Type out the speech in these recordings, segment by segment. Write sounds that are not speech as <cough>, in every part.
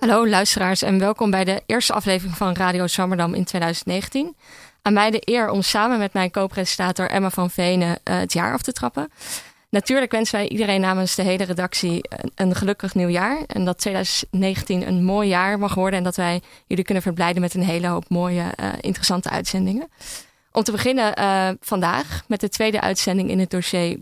Hallo luisteraars en welkom bij de eerste aflevering van Radio Swammerdam in 2019. Aan mij de eer om samen met mijn co-presentator Emma van Venen uh, het jaar af te trappen. Natuurlijk wensen wij iedereen namens de hele redactie een, gelukkig nieuwjaar. En dat 2019 een mooi jaar mag worden. En dat wij jullie kunnen verblijden met een hele hoop mooie, uh, interessante uitzendingen. Om te beginnen uh, vandaag met de tweede uitzending in het dossier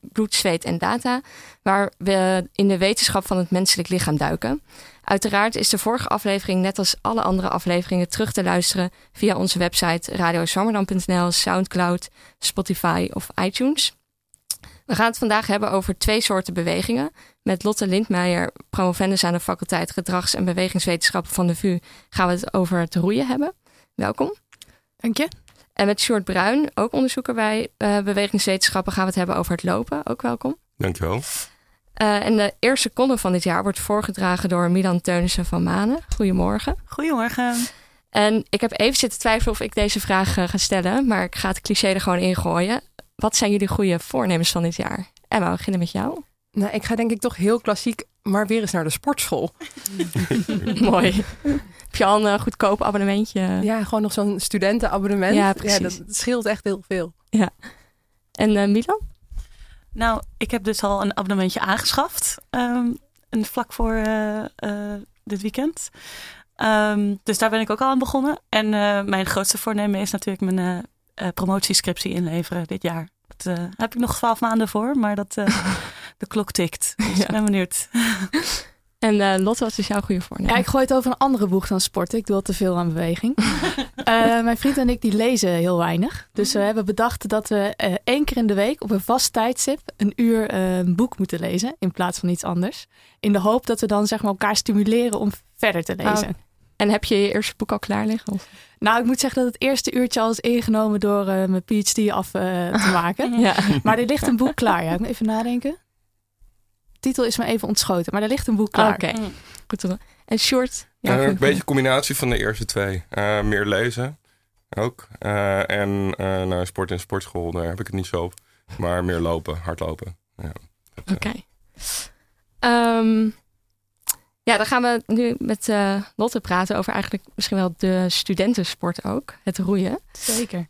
bloed, zweet en data. Waar we in de wetenschap van het menselijk lichaam duiken. Uiteraard is de vorige aflevering, net als alle andere afleveringen, terug te luisteren via onze website radioswammerdam.nl, Soundcloud, Spotify of iTunes. We gaan het vandaag hebben over twee soorten bewegingen. Met Lotte Lindmeijer, promovendus aan de faculteit Gedrags- en Bewegingswetenschappen van de VU, gaan we het over het roeien hebben. Welkom. Dank je. En met Sjoerd Bruin, ook onderzoeker bij uh, bewegingswetenschappen, gaan we het hebben over het lopen. Ook welkom. Dankjewel. Uh, en de eerste column van dit jaar wordt voorgedragen door Milan Teunissen van Manen. Goedemorgen. Goedemorgen. En ik heb even zitten twijfelen of ik deze vraag uh, ga stellen, maar ik ga het cliché er gewoon ingooien. Wat zijn jullie goede voornemens van dit jaar? Emma, we beginnen met jou. Nou, ik ga denk ik toch heel klassiek, maar weer eens naar de sportschool. <laughs> Mooi. Heb je al een uh, goedkoop abonnementje? Ja, gewoon nog zo'n studentenabonnement. Ja, precies. Ja, dat scheelt echt heel veel. Ja. En uh, Milan? Nou, ik heb dus al een abonnementje aangeschaft. Um, en vlak voor uh, dit weekend. Um, dus daar ben ik ook al aan begonnen. En mijn grootste voornemen is natuurlijk mijn promotiescriptie inleveren dit jaar. Daar heb ik nog twaalf maanden voor, maar dat, <laughs> de klok tikt. Dus ik ben benieuwd. <laughs> En uh, Lotte, wat is jouw goede voornemen? Ja, ik gooi het over een andere boeg dan sporten. Ik doe al te veel aan beweging. uh, <laughs> mijn vriend en ik die lezen heel weinig. Dus we hebben bedacht dat we uh, één keer in de week op een vast tijdstip een uur een boek moeten lezen in plaats van iets anders. In de hoop dat we dan zeg maar, elkaar stimuleren om verder te lezen. Oh. En heb je je eerste boek al klaar liggen? Of? Nou, ik moet zeggen dat het eerste uurtje al is ingenomen door mijn PhD af te <laughs> maken. ja. Maar er ligt een boek klaar. Ja, ik moet even nadenken titel is me even ontschoten, maar er ligt een boek klaar. Oké, okay. goed te En short? Ja, uh, een beetje een combinatie van de eerste twee. Uh, meer lezen ook. Uh, en nou, sport en sportschool, daar heb ik het niet zo op. Maar meer lopen, hardlopen. Ja, Oké. Okay. Um, ja, dan gaan we nu met Lotte praten over eigenlijk misschien wel de studentensport ook. Het roeien. Zeker.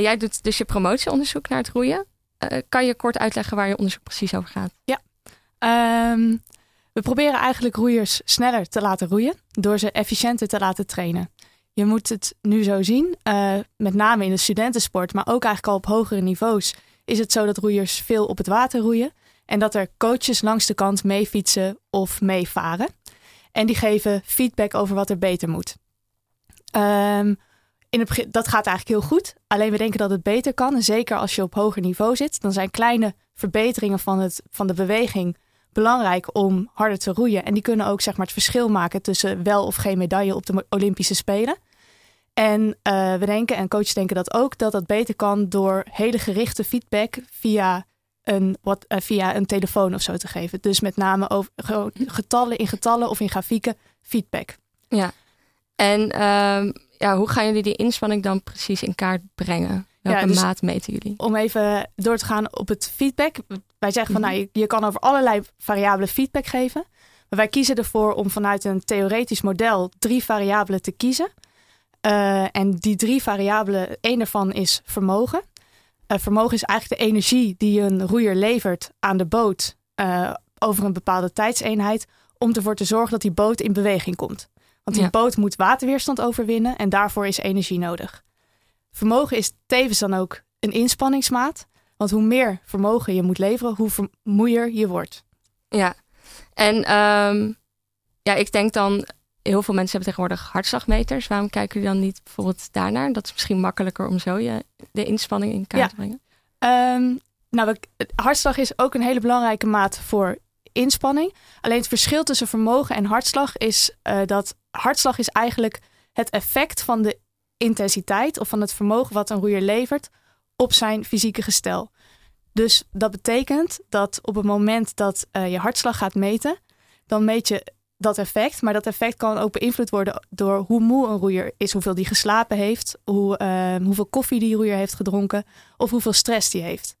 jij doet dus je promotieonderzoek naar het roeien. kan je kort uitleggen waar je onderzoek precies over gaat? Ja, Um, we proberen eigenlijk roeiers sneller te laten roeien door ze efficiënter te laten trainen. Je moet het nu zo zien, uh, met name in de studentensport, maar ook eigenlijk al op hogere niveaus, is het zo dat roeiers veel op het water roeien en dat er coaches langs de kant meefietsen of meevaren. En die geven feedback over wat er beter moet. Um, in dat gaat eigenlijk heel goed. Alleen we denken dat het beter kan. En zeker als je op hoger niveau zit, dan zijn kleine verbeteringen van, het, van de beweging belangrijk om harder te roeien. En die kunnen ook zeg maar, het verschil maken tussen wel of geen medaille op de Olympische Spelen. En uh, we denken, en coaches denken dat ook, dat dat beter kan door hele gerichte feedback via een, wat, uh, via een telefoon of zo te geven. Dus met name over getallen in getallen of in grafieken feedback. Ja, en uh, ja, hoe gaan jullie die inspanning dan precies in kaart brengen? Welke Ja, dus- maat meten jullie? Om even door te gaan op het feedback. Wij zeggen van nou, je, je kan over allerlei variabelen feedback geven. Maar wij kiezen ervoor om vanuit een theoretisch model drie variabelen te kiezen. Uh, en die drie variabelen, één daarvan is vermogen. Uh, vermogen is eigenlijk de energie die een roeier levert aan de boot uh, over een bepaalde tijdseenheid. Om ervoor te zorgen dat die boot in beweging komt. Want die Ja. boot moet waterweerstand overwinnen en daarvoor is energie nodig. Vermogen is tevens dan ook een inspanningsmaat. Want hoe meer vermogen je moet leveren, hoe vermoeier je wordt. Ja, en um, ja, ik denk dan, heel veel mensen hebben tegenwoordig hartslagmeters. Waarom kijken jullie dan niet bijvoorbeeld daarnaar? Dat is misschien makkelijker om zo je, de inspanning in kaart Ja. te brengen. Um, nou, hartslag is ook een hele belangrijke maat voor inspanning. Alleen het verschil tussen vermogen en hartslag is uh, dat hartslag is eigenlijk het effect van de intensiteit of van het vermogen wat een roeier levert op zijn fysieke gestel. Dus dat betekent dat op het moment dat uh, je hartslag gaat meten, dan meet je dat effect. Maar dat effect kan ook beïnvloed worden door hoe moe een roeier is, hoeveel die geslapen heeft, hoe, uh, hoeveel koffie die roeier heeft gedronken of hoeveel stress die heeft.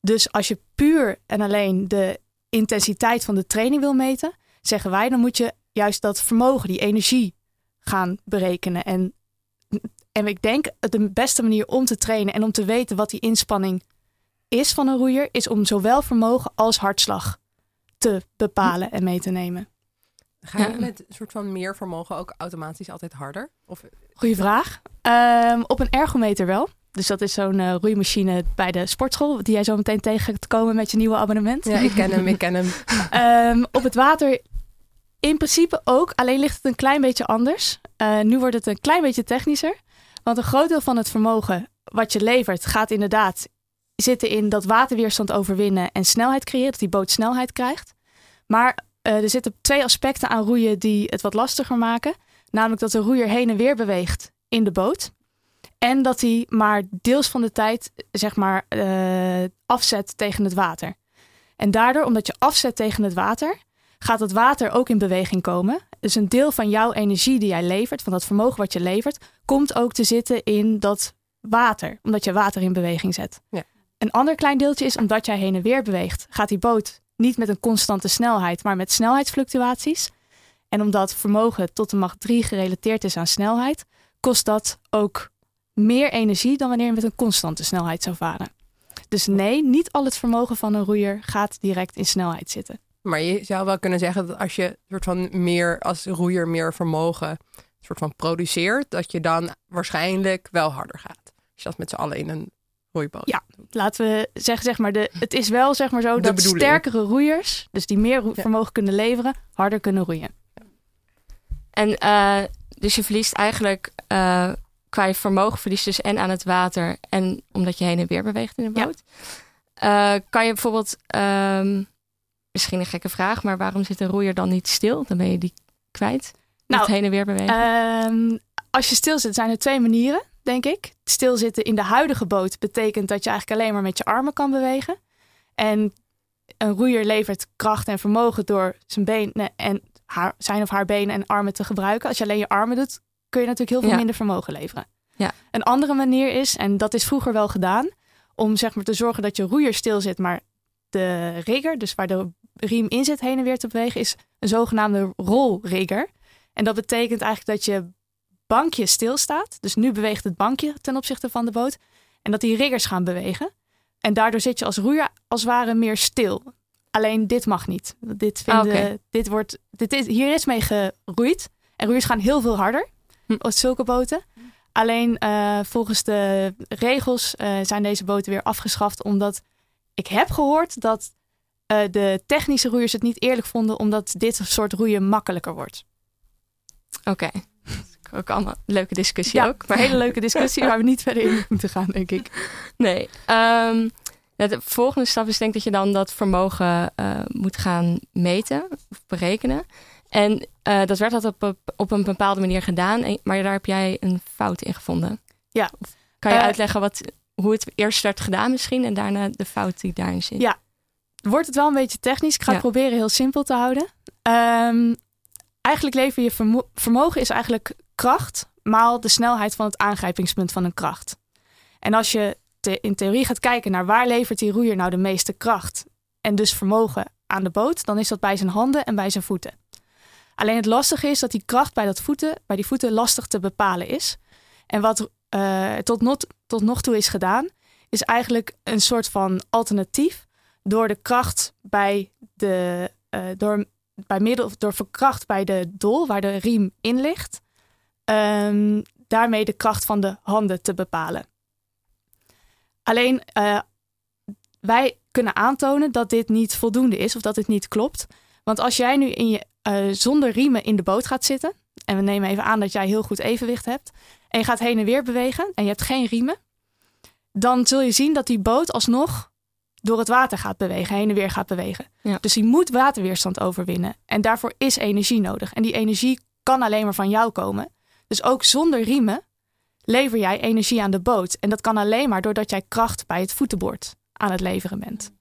Dus als je puur en alleen de intensiteit van de training wil meten, zeggen wij, dan moet je juist dat vermogen, die energie gaan berekenen. En, en ik denk de beste manier om te trainen en om te weten wat die inspanning is van een roeier, is om zowel vermogen als hartslag te bepalen en mee te nemen. Ga je met een soort van meer vermogen ook automatisch altijd harder? Of... Goeie vraag. Ehm, op een ergometer wel. Dus dat is zo'n uh, roeimachine bij de sportschool, die jij zo meteen tegen gaat komen met je nieuwe abonnement. Ja, ik ken hem, ik ken hem. um, <laughs> op het water in principe ook, alleen ligt het een klein beetje anders. Uh, nu wordt het een klein beetje technischer. Want een groot deel van het vermogen wat je levert gaat inderdaad zitten in dat waterweerstand overwinnen en snelheid creëren, dat die boot snelheid krijgt. Maar uh, er zitten twee aspecten aan roeien die het wat lastiger maken. Namelijk dat de roeier heen en weer beweegt in de boot. En dat hij maar deels van de tijd zeg maar uh, afzet tegen het water. En daardoor, omdat je afzet tegen het water, gaat het water ook in beweging komen. Dus een deel van jouw energie die jij levert, van dat vermogen wat je levert, komt ook te zitten in dat water, omdat je water in beweging zet. Ja. Een ander klein deeltje is omdat jij heen en weer beweegt, gaat die boot niet met een constante snelheid, maar met snelheidsfluctuaties. En omdat vermogen tot de macht 3 gerelateerd is aan snelheid, kost dat ook meer energie dan wanneer je met een constante snelheid zou varen. Dus nee, niet al het vermogen van een roeier gaat direct in snelheid zitten. Maar je zou wel kunnen zeggen dat als je soort van meer als roeier meer vermogen soort van produceert, dat je dan waarschijnlijk wel harder gaat. Als je dat met z'n allen in een roeiboot. Ja, laten we zeggen, zeg maar, de, het is wel zeg maar zo dat sterkere roeiers, dus die meer vermogen kunnen leveren, harder kunnen roeien. En uh, dus je verliest eigenlijk uh, qua je vermogen verliest dus en aan het water en omdat je heen en weer beweegt in de boot. Ja. Uh, kan je bijvoorbeeld, um, misschien een gekke vraag, maar waarom zit een roeier dan niet stil? Dan ben je die kwijt. Nou, heen en weer bewegen. Um, als je stil zit, zijn er twee manieren denk ik. Stilzitten in de huidige boot betekent dat je eigenlijk alleen maar met je armen kan bewegen. En een roeier levert kracht en vermogen door zijn benen en haar, zijn of haar benen en armen te gebruiken. Als je alleen je armen doet, kun je natuurlijk heel veel minder vermogen leveren. Ja. Een andere manier is, en dat is vroeger wel gedaan, om zeg maar te zorgen dat je roeier stil zit, maar de rigger, dus waar de riem in zit heen en weer te bewegen, is een zogenaamde rolrigger. En dat betekent eigenlijk dat je bankje stilstaat. Dus nu beweegt het bankje ten opzichte van de boot. En dat die riggers gaan bewegen. En daardoor zit je als roeier als het ware meer stil. Alleen dit mag niet. Dit vinden, ah, dit wordt, dit is, hier is mee geroeid. En roeiers gaan heel veel harder hm. op zulke boten. Alleen uh, volgens de regels uh, zijn deze boten weer afgeschaft. Omdat ik heb gehoord dat uh, de technische roeiers het niet eerlijk vonden. Omdat dit soort roeien makkelijker wordt. Oké ook allemaal leuke discussie ja, ook. Maar een hele leuke discussie waar we niet verder in moeten gaan, denk ik. <laughs> Nee. Um, de volgende stap is denk ik dat je dan dat vermogen uh, moet gaan meten of berekenen. En uh, dat werd altijd op, op een bepaalde manier gedaan, maar daar heb jij een fout in gevonden. Ja. Of kan je uh, uitleggen wat, hoe het eerst werd gedaan misschien en daarna de fout die daarin zit? Ja, wordt het wel een beetje technisch. Ik ga het proberen heel simpel te houden. Um, eigenlijk lever je vermo vermogen is eigenlijk kracht maal de snelheid van het aangrijpingspunt van een kracht. En als je te, in theorie gaat kijken naar waar levert die roeier nou de meeste kracht en dus vermogen aan de boot, dan is dat bij zijn handen en bij zijn voeten. Alleen het lastige is dat die kracht bij, dat voeten, bij die voeten lastig te bepalen is. En wat uh, tot, not, tot nog toe is gedaan, is eigenlijk een soort van alternatief door de kracht bij de, uh, door, bij middel, door verkracht bij de dol, waar de riem in ligt, um, daarmee de kracht van de handen te bepalen. Alleen uh, wij kunnen aantonen dat dit niet voldoende is of dat dit niet klopt. Want als jij nu in je, uh, zonder riemen in de boot gaat zitten, en we nemen even aan dat jij heel goed evenwicht hebt, en je gaat heen en weer bewegen en je hebt geen riemen, dan zul je zien dat die boot alsnog door het water gaat bewegen, heen en weer gaat bewegen. Ja. Dus die moet waterweerstand overwinnen. En daarvoor is energie nodig. En die energie kan alleen maar van jou komen. Dus ook zonder riemen lever jij energie aan de boot. En dat kan alleen maar doordat jij kracht bij het voetenbord aan het leveren bent.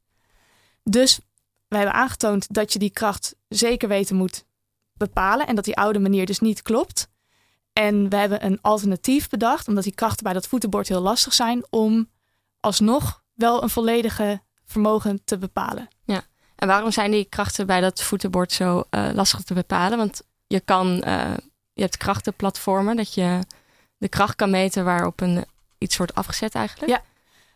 Dus we hebben aangetoond dat je die kracht zeker weten moet bepalen en dat die oude manier dus niet klopt. En we hebben een alternatief bedacht, omdat die krachten bij dat voetenbord heel lastig zijn, om alsnog wel een volledige vermogen te bepalen. Ja, En waarom zijn die krachten bij dat voetenbord zo eh, lastig te bepalen? Want je kan, eh, je hebt krachtenplatformen, dat je de kracht kan meten waarop een iets wordt afgezet eigenlijk. Ja.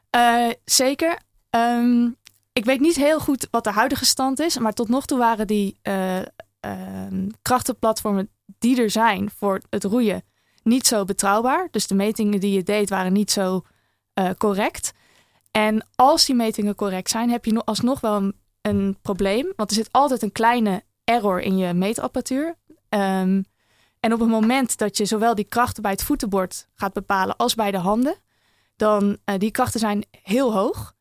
Eh, zeker. Ehm, ik weet niet heel goed wat de huidige stand is, maar tot nog toe waren die eh, ehm, krachtenplatformen die er zijn voor het roeien niet zo betrouwbaar. Dus de metingen die je deed waren niet zo correct. En als die metingen correct zijn, heb je nog alsnog wel een, een probleem. Want er zit altijd een kleine error in je meetapparatuur. Ehm, en op het moment dat je zowel die krachten bij het voetenbord gaat bepalen als bij de handen, dan uh, die krachten zijn heel hoog.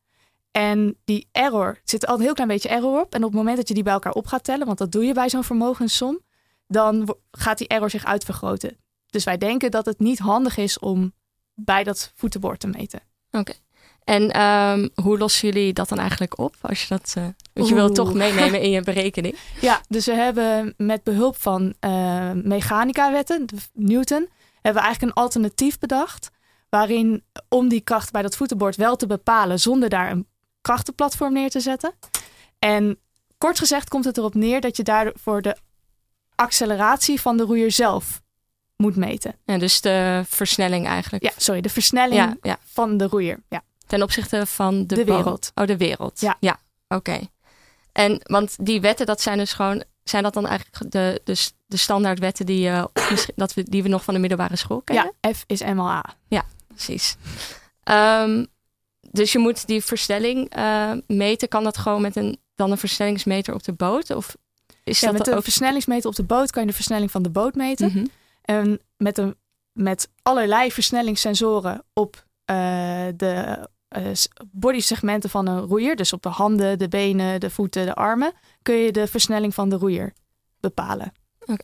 En die error, er zit altijd een heel klein beetje error op. En op het moment dat je die bij elkaar op gaat tellen, want dat doe je bij zo'n vermogenssom, dan gaat die error zich uitvergroten. Dus wij denken dat het niet handig is om bij dat voetenbord te meten. En ehm, hoe lossen jullie dat dan eigenlijk op? Als je dat, eh, want je wil toch meenemen in je <laughs> berekening. Ja, dus we hebben met behulp van eh mechanica-wetten, Newton, hebben we eigenlijk een alternatief bedacht. Waarin om die kracht bij dat voetenbord wel te bepalen zonder daar een krachtenplatform neer te zetten. En kort gezegd komt het erop neer dat je daarvoor de acceleratie van de roeier zelf moet meten. Ja, dus de versnelling eigenlijk. Ja, sorry, de versnelling ja, ja. van de roeier. Ja. Ten opzichte van de, wereld. Oh, de wereld. Ja. ja oké. En want die wetten, dat zijn dus gewoon, zijn dat dan eigenlijk de, de, de standaardwetten die, misschien- dat we, die we nog van de middelbare school kennen? ja, F is MLA. Precies. Ehm, dus je moet die versnelling eh, meten. Kan dat gewoon met een, dan een versnellingsmeter op de boot? Of is Ja, dat met ook... versnellingsmeter op de boot kan je de versnelling van de boot meten. Mhm. En met, een, met allerlei versnellingssensoren op eh, de bodysegmenten van een roeier, dus op de handen, de benen, de voeten, de armen, kun je de versnelling van de roeier bepalen.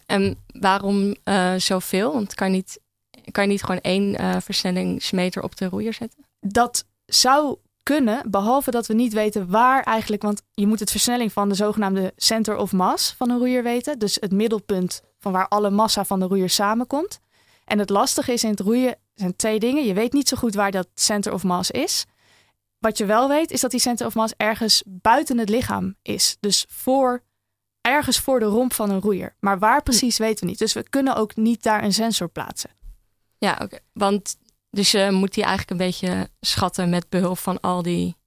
En waarom eh, zoveel? Want kan je niet, kan je niet gewoon één eh, versnellingsmeter op de roeier zetten? Dat zou kunnen, behalve dat we niet weten waar eigenlijk, want je moet het versnelling van de zogenaamde center of mass van een roeier weten, dus het middelpunt van waar alle massa van de roeier samenkomt. En het lastige is in het roeien zijn twee dingen. Je weet niet zo goed waar dat center of mass is. Wat je wel weet, is dat die center of mass ergens buiten het lichaam is. Dus voor, ergens voor de romp van een roeier. Maar waar precies weten we niet. Dus we kunnen ook niet daar een sensor plaatsen. Ja, oké. Want dus je moet die eigenlijk een beetje schatten met behulp van al die...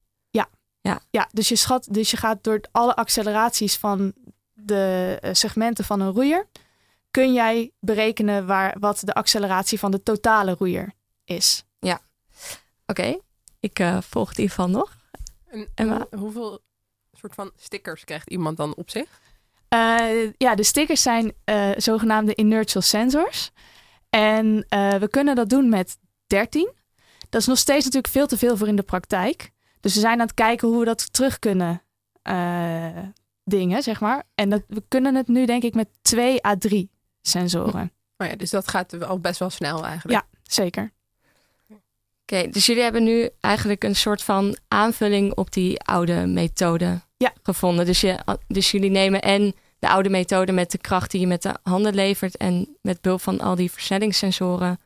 Ja, dus je, schat, dus je gaat door alle acceleraties van de eh, segmenten van een roeier. Kun jij berekenen waar, wat de acceleratie van de totale roeier is. Oké, ik eh, volg ieder geval nog. En, hoeveel soort van stickers krijgt iemand dan op zich? Eh, ja, de stickers zijn eh, zogenaamde inertial sensors. En eh, we kunnen dat doen met 13. Dat is nog steeds natuurlijk veel te veel voor in de praktijk. Dus we zijn aan het kijken hoe we dat terug kunnen eh, dingen, zeg maar. En dat, we kunnen het nu denk ik met 2 à 3 sensoren. Oh ja, dus dat gaat al best wel snel eigenlijk. Ja. Zeker. Oké, dus jullie hebben nu eigenlijk een soort van aanvulling op die oude methode Ja. gevonden. Dus, je, dus jullie nemen en de oude methode met de kracht die je met de handen levert en met behulp van al die versnellingssensoren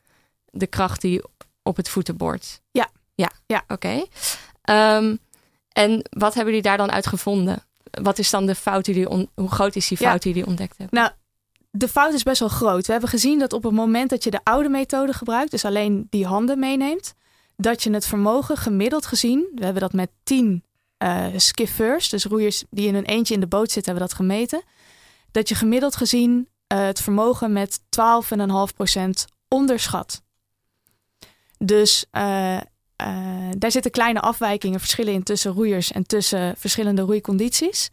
de kracht die op het voetenbord. Ja. Ja. Ja. Oké. Ehm, en wat hebben jullie daar dan uit gevonden? Wat is dan de fout die jullie hoe groot is die Ja. fout die jullie ontdekt hebben? Nou, de fout is best wel groot. We hebben gezien dat op het moment dat je de oude methode gebruikt, dus alleen die handen meeneemt, dat je het vermogen gemiddeld gezien, we hebben dat met 10 eh skiffers, dus roeiers die in een eentje in de boot zitten, hebben dat gemeten, dat je gemiddeld gezien eh, het vermogen met 12,5% onderschat. Dus eh, daar zitten kleine afwijkingen, verschillen in tussen roeiers en tussen verschillende roeicondities.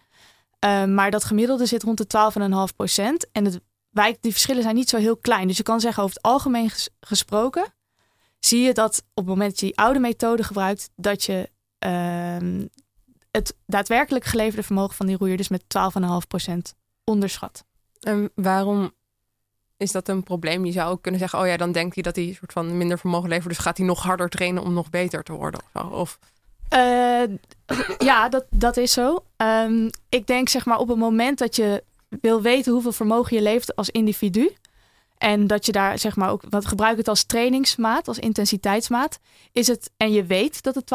Uh, maar dat gemiddelde zit rond de 12,5 procent. En het wijk, die verschillen zijn niet zo heel klein. Dus je kan zeggen, over het algemeen ges- gesproken, zie je dat op het moment dat je die oude methode gebruikt, dat je uh, het daadwerkelijk geleverde vermogen van die roeier dus met 12,5 procent onderschat. En waarom is dat een probleem? Je zou ook kunnen zeggen, oh ja, dan denkt hij dat hij soort van minder vermogen levert, dus gaat hij nog harder trainen om nog beter te worden. Of, Uh, ja, dat, dat is zo. Um, ik denk zeg maar op het moment dat je wil weten hoeveel vermogen je levert als individu. En dat je daar zeg maar ook, wat gebruik het als trainingsmaat, als intensiteitsmaat, is het, en je weet dat het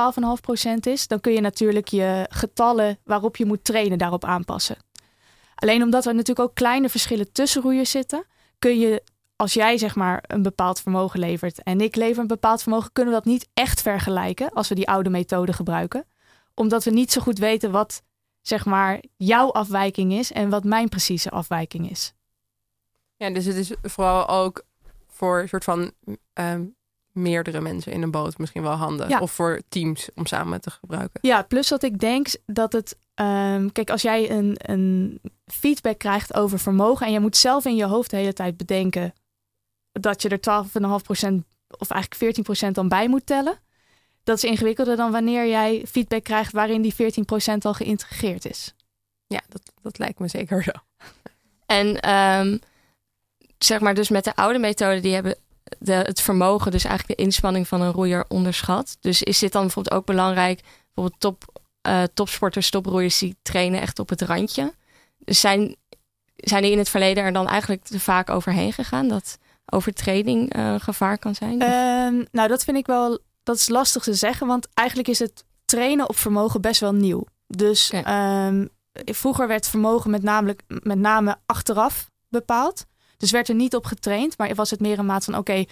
12,5% is, dan kun je natuurlijk je getallen waarop je moet trainen daarop aanpassen. Alleen omdat er natuurlijk ook kleine verschillen tussen roeiers zitten, kun je, als jij zeg maar een bepaald vermogen levert en ik lever een bepaald vermogen, kunnen we dat niet echt vergelijken als we die oude methode gebruiken. Omdat we niet zo goed weten wat zeg maar jouw afwijking is en wat mijn precieze afwijking is. Ja, dus het is vooral ook voor een soort van ehm, meerdere mensen in een boot misschien wel handig. Ja. Of voor teams om samen te gebruiken. Ja, plus dat ik denk dat het. ehm, kijk, als jij een, een feedback krijgt over vermogen. en je moet zelf in je hoofd de hele tijd bedenken. dat je er 12,5% of eigenlijk 14% dan bij moet tellen. Dat is ingewikkelder dan wanneer jij feedback krijgt waarin die 14% al geïntegreerd is. Ja, dat, dat lijkt me zeker zo. En ehm, zeg maar, dus met de oude methode, die hebben de, het vermogen, dus eigenlijk de inspanning van een roeier onderschat. Dus is dit dan bijvoorbeeld ook belangrijk? Bijvoorbeeld top, eh, topsporters, toproeiers, die trainen echt op het randje. Dus zijn, zijn die in het verleden er dan eigenlijk te vaak overheen gegaan? Dat overtreding eh, gevaar kan zijn? Ehm, nou, dat vind ik wel. Dat is lastig te zeggen, want eigenlijk is het trainen op vermogen best wel nieuw. Dus ehm, vroeger werd vermogen met, namelijk, met name achteraf bepaald. Dus werd er niet op getraind, maar was het meer een maat van: oké,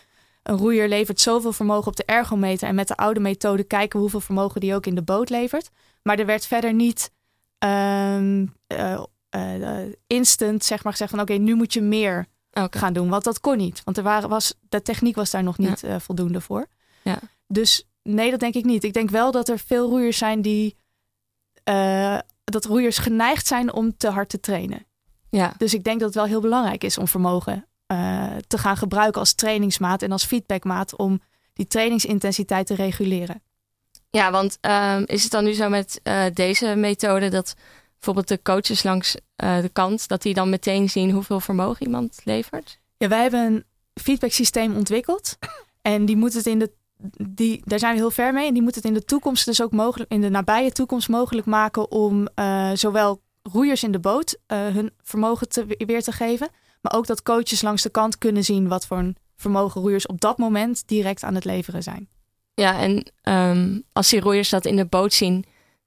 een roeier levert zoveel vermogen op de ergometer. En met de oude methode kijken hoeveel vermogen die ook in de boot levert. Maar er werd verder niet ehm, eh, eh, instant zeg maar, gezegd van: oké, nu moet je meer gaan doen. Want dat kon niet. Want er waren, was, de techniek was daar nog niet eh, voldoende voor. Ja. Dus nee, dat denk ik niet. Ik denk wel dat er veel roeiers zijn die. eh, dat roeiers geneigd zijn om te hard te trainen. Ja. Dus ik denk dat het wel heel belangrijk is om vermogen eh, te gaan gebruiken als trainingsmaat en als feedbackmaat om die trainingsintensiteit te reguleren. Ja, want ehm, is het dan nu zo met eh, deze methode dat bijvoorbeeld de coaches langs eh, de kant, dat die dan meteen zien hoeveel vermogen iemand levert? Ja, wij hebben een feedback systeem ontwikkeld. En die moet het in de. Die, daar zijn we heel ver mee. En die moet het in de toekomst dus ook mogelijk, in de nabije toekomst mogelijk maken om zowel roeiers in de boot eh, hun vermogen te, weer te geven. Maar ook dat coaches langs de kant kunnen zien wat voor een vermogen roeiers op dat moment direct aan het leveren zijn. Ja, en ehm, als die roeiers dat in de boot zien,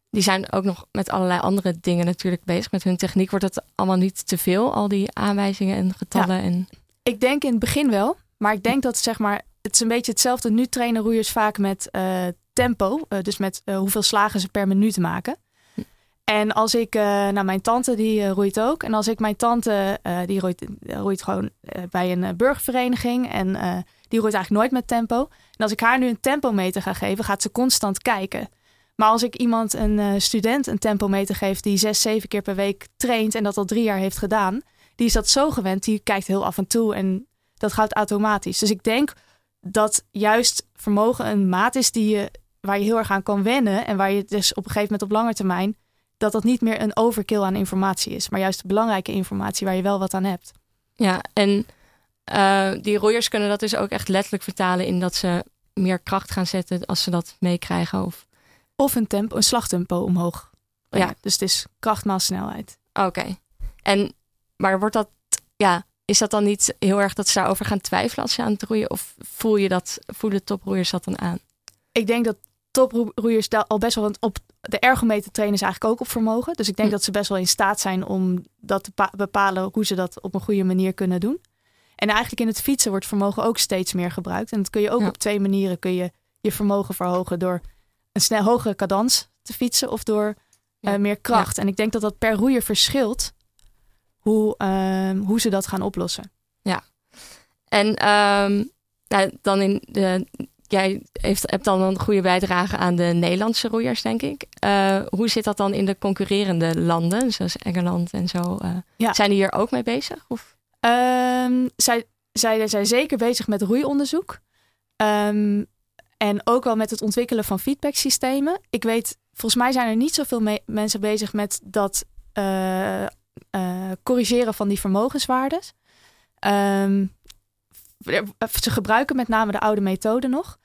die zijn ook nog met allerlei andere dingen natuurlijk bezig. Met hun techniek wordt het allemaal niet te veel, al die aanwijzingen en getallen. En, Ik denk in het begin wel, maar ik denk dat zeg maar, het is een beetje hetzelfde. Nu trainen roeiers vaak met eh, tempo, eh, dus met hoeveel slagen ze per minuut maken. En als ik, eh nou mijn tante die eh, roeit ook. En als ik mijn tante, eh, die roeit, roeit gewoon bij een burgervereniging. En die roeit eigenlijk nooit met tempo. En als ik haar nu een tempometer ga geven, gaat ze constant kijken. Maar als ik iemand, een student, een tempometer geef die zes, zeven keer per week traint en dat al drie jaar heeft gedaan, die is dat zo gewend, die kijkt heel af en toe en dat gaat automatisch. Dus ik denk dat juist vermogen een maat is die je, waar je heel erg aan kan wennen en waar je dus op een gegeven moment op lange termijn, dat dat niet meer een overkill aan informatie is, maar juist belangrijke informatie waar je wel wat aan hebt. ja, en eh, die roeiers kunnen dat dus ook echt letterlijk vertalen in dat ze meer kracht gaan zetten als ze dat meekrijgen. Of... Of een, tempo, een slagtempo omhoog. Ja. Ja, dus het is kracht maal snelheid. Oké. En, maar wordt dat, ja, is dat dan niet heel erg dat ze daarover gaan twijfelen als ze aan het roeien? Of voel je dat, voelen toproeiers dat dan aan? Ik denk dat toproeiers daar al best wel op de ergometer trainen ze eigenlijk ook op vermogen. Dus ik denk Hm. dat ze best wel in staat zijn om dat te pa- bepalen hoe ze dat op een goede manier kunnen doen. En eigenlijk in het fietsen wordt vermogen ook steeds meer gebruikt. En dat kun je ook Ja. op twee manieren kun je je vermogen verhogen door een snel hogere cadans te fietsen of door Ja. eh, meer kracht. En ik denk dat dat per roeier verschilt hoe, ehm, hoe ze dat gaan oplossen. En ehm, nou, dan in de, jij heeft, hebt dan een goede bijdrage aan de Nederlandse roeiers, denk ik. Eh, hoe zit dat dan in de concurrerende landen, zoals Engeland en zo? eh, Ja. Zijn die hier ook mee bezig? Of? Ehm, zij, zij zijn zeker bezig met roeionderzoek. Ehm, en ook wel met het ontwikkelen van feedbacksystemen. Ik weet, volgens mij zijn er niet zoveel me- mensen bezig met dat eh, corrigeren van die vermogenswaardes. Ehm, ze gebruiken met name de oude methode nog.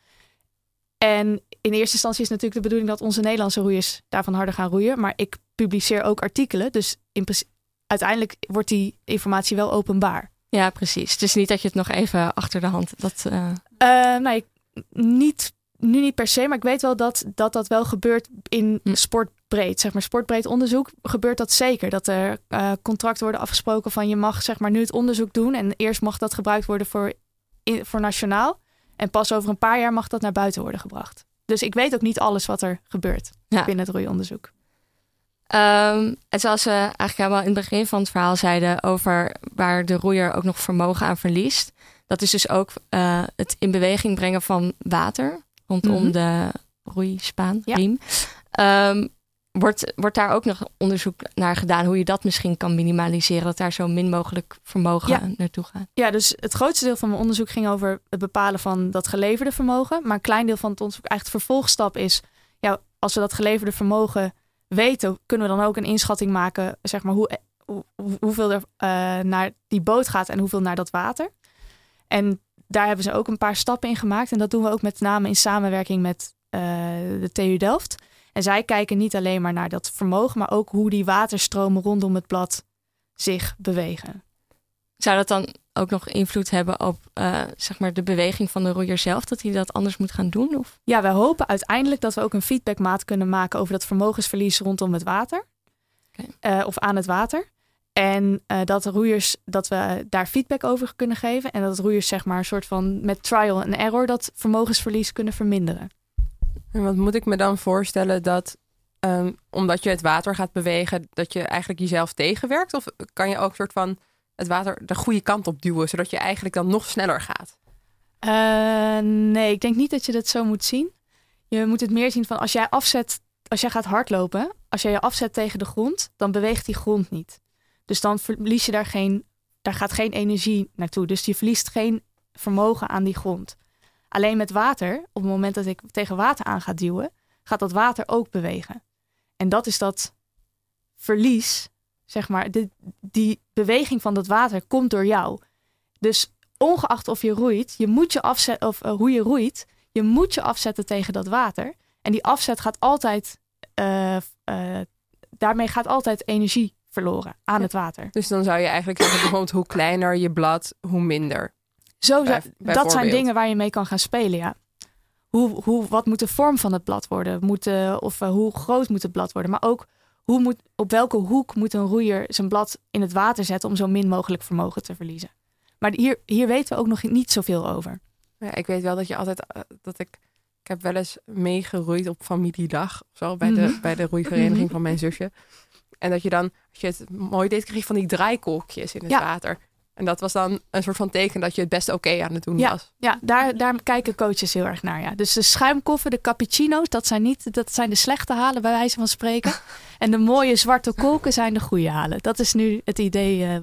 En in eerste instantie is natuurlijk de bedoeling dat onze Nederlandse roeiers daarvan harder gaan roeien. Maar ik publiceer ook artikelen. Dus in uiteindelijk wordt die informatie wel openbaar. Ja, precies. Het is niet dat je het nog even achter de hand... Dat, uh... Uh, nee, niet, nu niet per se, maar ik weet wel dat dat, dat wel gebeurt in hm. sportbreed. Zeg maar sportbreed onderzoek gebeurt dat zeker. Dat er uh, contracten worden afgesproken van je mag zeg maar nu het onderzoek doen en eerst mag dat gebruikt worden voor, in, voor nationaal. En pas over een paar jaar mag dat naar buiten worden gebracht. Dus ik weet ook niet alles wat er gebeurt binnen het roeionderzoek. Um, en zoals we eigenlijk helemaal in het begin van het verhaal zeiden over waar de roeier ook nog vermogen aan verliest. Dat is dus ook uh, het in beweging brengen van water rondom mm -hmm. de roeispaan, ja. riem. Um, wordt, wordt daar ook nog onderzoek naar gedaan hoe je dat misschien kan minimaliseren? Dat daar zo min mogelijk vermogen ja. naartoe gaat? Ja, dus het grootste deel van mijn onderzoek ging over het bepalen van dat geleverde vermogen. Maar een klein deel van het onderzoek, eigenlijk de vervolgstap is, ja, als we dat geleverde vermogen weten, kunnen we dan ook een inschatting maken, zeg maar, hoe, hoe hoeveel er uh, naar die boot gaat en hoeveel naar dat water. En daar hebben ze ook een paar stappen in gemaakt. En dat doen we ook met name in samenwerking met uh, de TU Delft. En zij kijken niet alleen maar naar dat vermogen, maar ook hoe die waterstromen rondom het blad zich bewegen. Zou dat dan ook nog invloed hebben op uh, zeg maar de beweging van de roeier zelf, dat hij dat anders moet gaan doen? Of? Ja, we hopen uiteindelijk dat we ook een feedbackmaat kunnen maken over dat vermogensverlies rondom het water. Okay. Uh, of aan het water. En uh, dat roeiers, dat we daar feedback over kunnen geven. En dat roeiers, zeg maar, een soort van met trial en error dat vermogensverlies kunnen verminderen. En wat moet ik me dan voorstellen dat, um, omdat je het water gaat bewegen, dat je eigenlijk jezelf tegenwerkt? Of kan je ook soort van het water de goede kant op duwen, zodat je eigenlijk dan nog sneller gaat? Uh, nee, ik denk niet dat je dat zo moet zien. Je moet het meer zien van als jij afzet, als jij gaat hardlopen, als jij je afzet tegen de grond, dan beweegt die grond niet. Dus dan verlies je daar geen, daar gaat geen energie naartoe. Dus je verliest geen vermogen aan die grond. Alleen met water, op het moment dat ik tegen water aan ga duwen, gaat dat water ook bewegen. En dat is dat verlies, zeg maar, de, die beweging van dat water komt door jou. Dus ongeacht of je roeit, je moet je afzetten, of uh, hoe je roeit, je moet je afzetten tegen dat water. En die afzet gaat altijd, uh, uh, daarmee gaat altijd energie verloren aan ja. het water. Dus dan zou je eigenlijk zeggen, bijvoorbeeld hoe kleiner je blad, hoe minder. Zo, Bij, dat zijn dingen waar je mee kan gaan spelen, ja. Hoe, hoe, wat moet de vorm van het blad worden? Moet, uh, of uh, hoe groot moet het blad worden? Maar ook hoe moet, op welke hoek moet een roeier zijn blad in het water zetten om zo min mogelijk vermogen te verliezen? Maar hier, hier weten we ook nog niet zoveel over. Ja, ik weet wel dat je altijd uh, dat ik. Ik heb wel eens meegeroeid op familiedag of zo bij, mm -hmm. de, bij de roeivereniging van mijn zusje. En dat je dan, als je het mooi deed, kreeg je van die draaikolkjes in het ja. water. En dat was dan een soort van teken dat je het best oké okay aan het doen ja, was. Ja, daar, daar kijken coaches heel erg naar. Ja. Dus de schuimkoffen, de cappuccino's, dat zijn, niet, dat zijn de slechte halen bij wijze van spreken. <laughs> en de mooie zwarte kolken zijn de goede halen. Dat is nu het idee. Uh,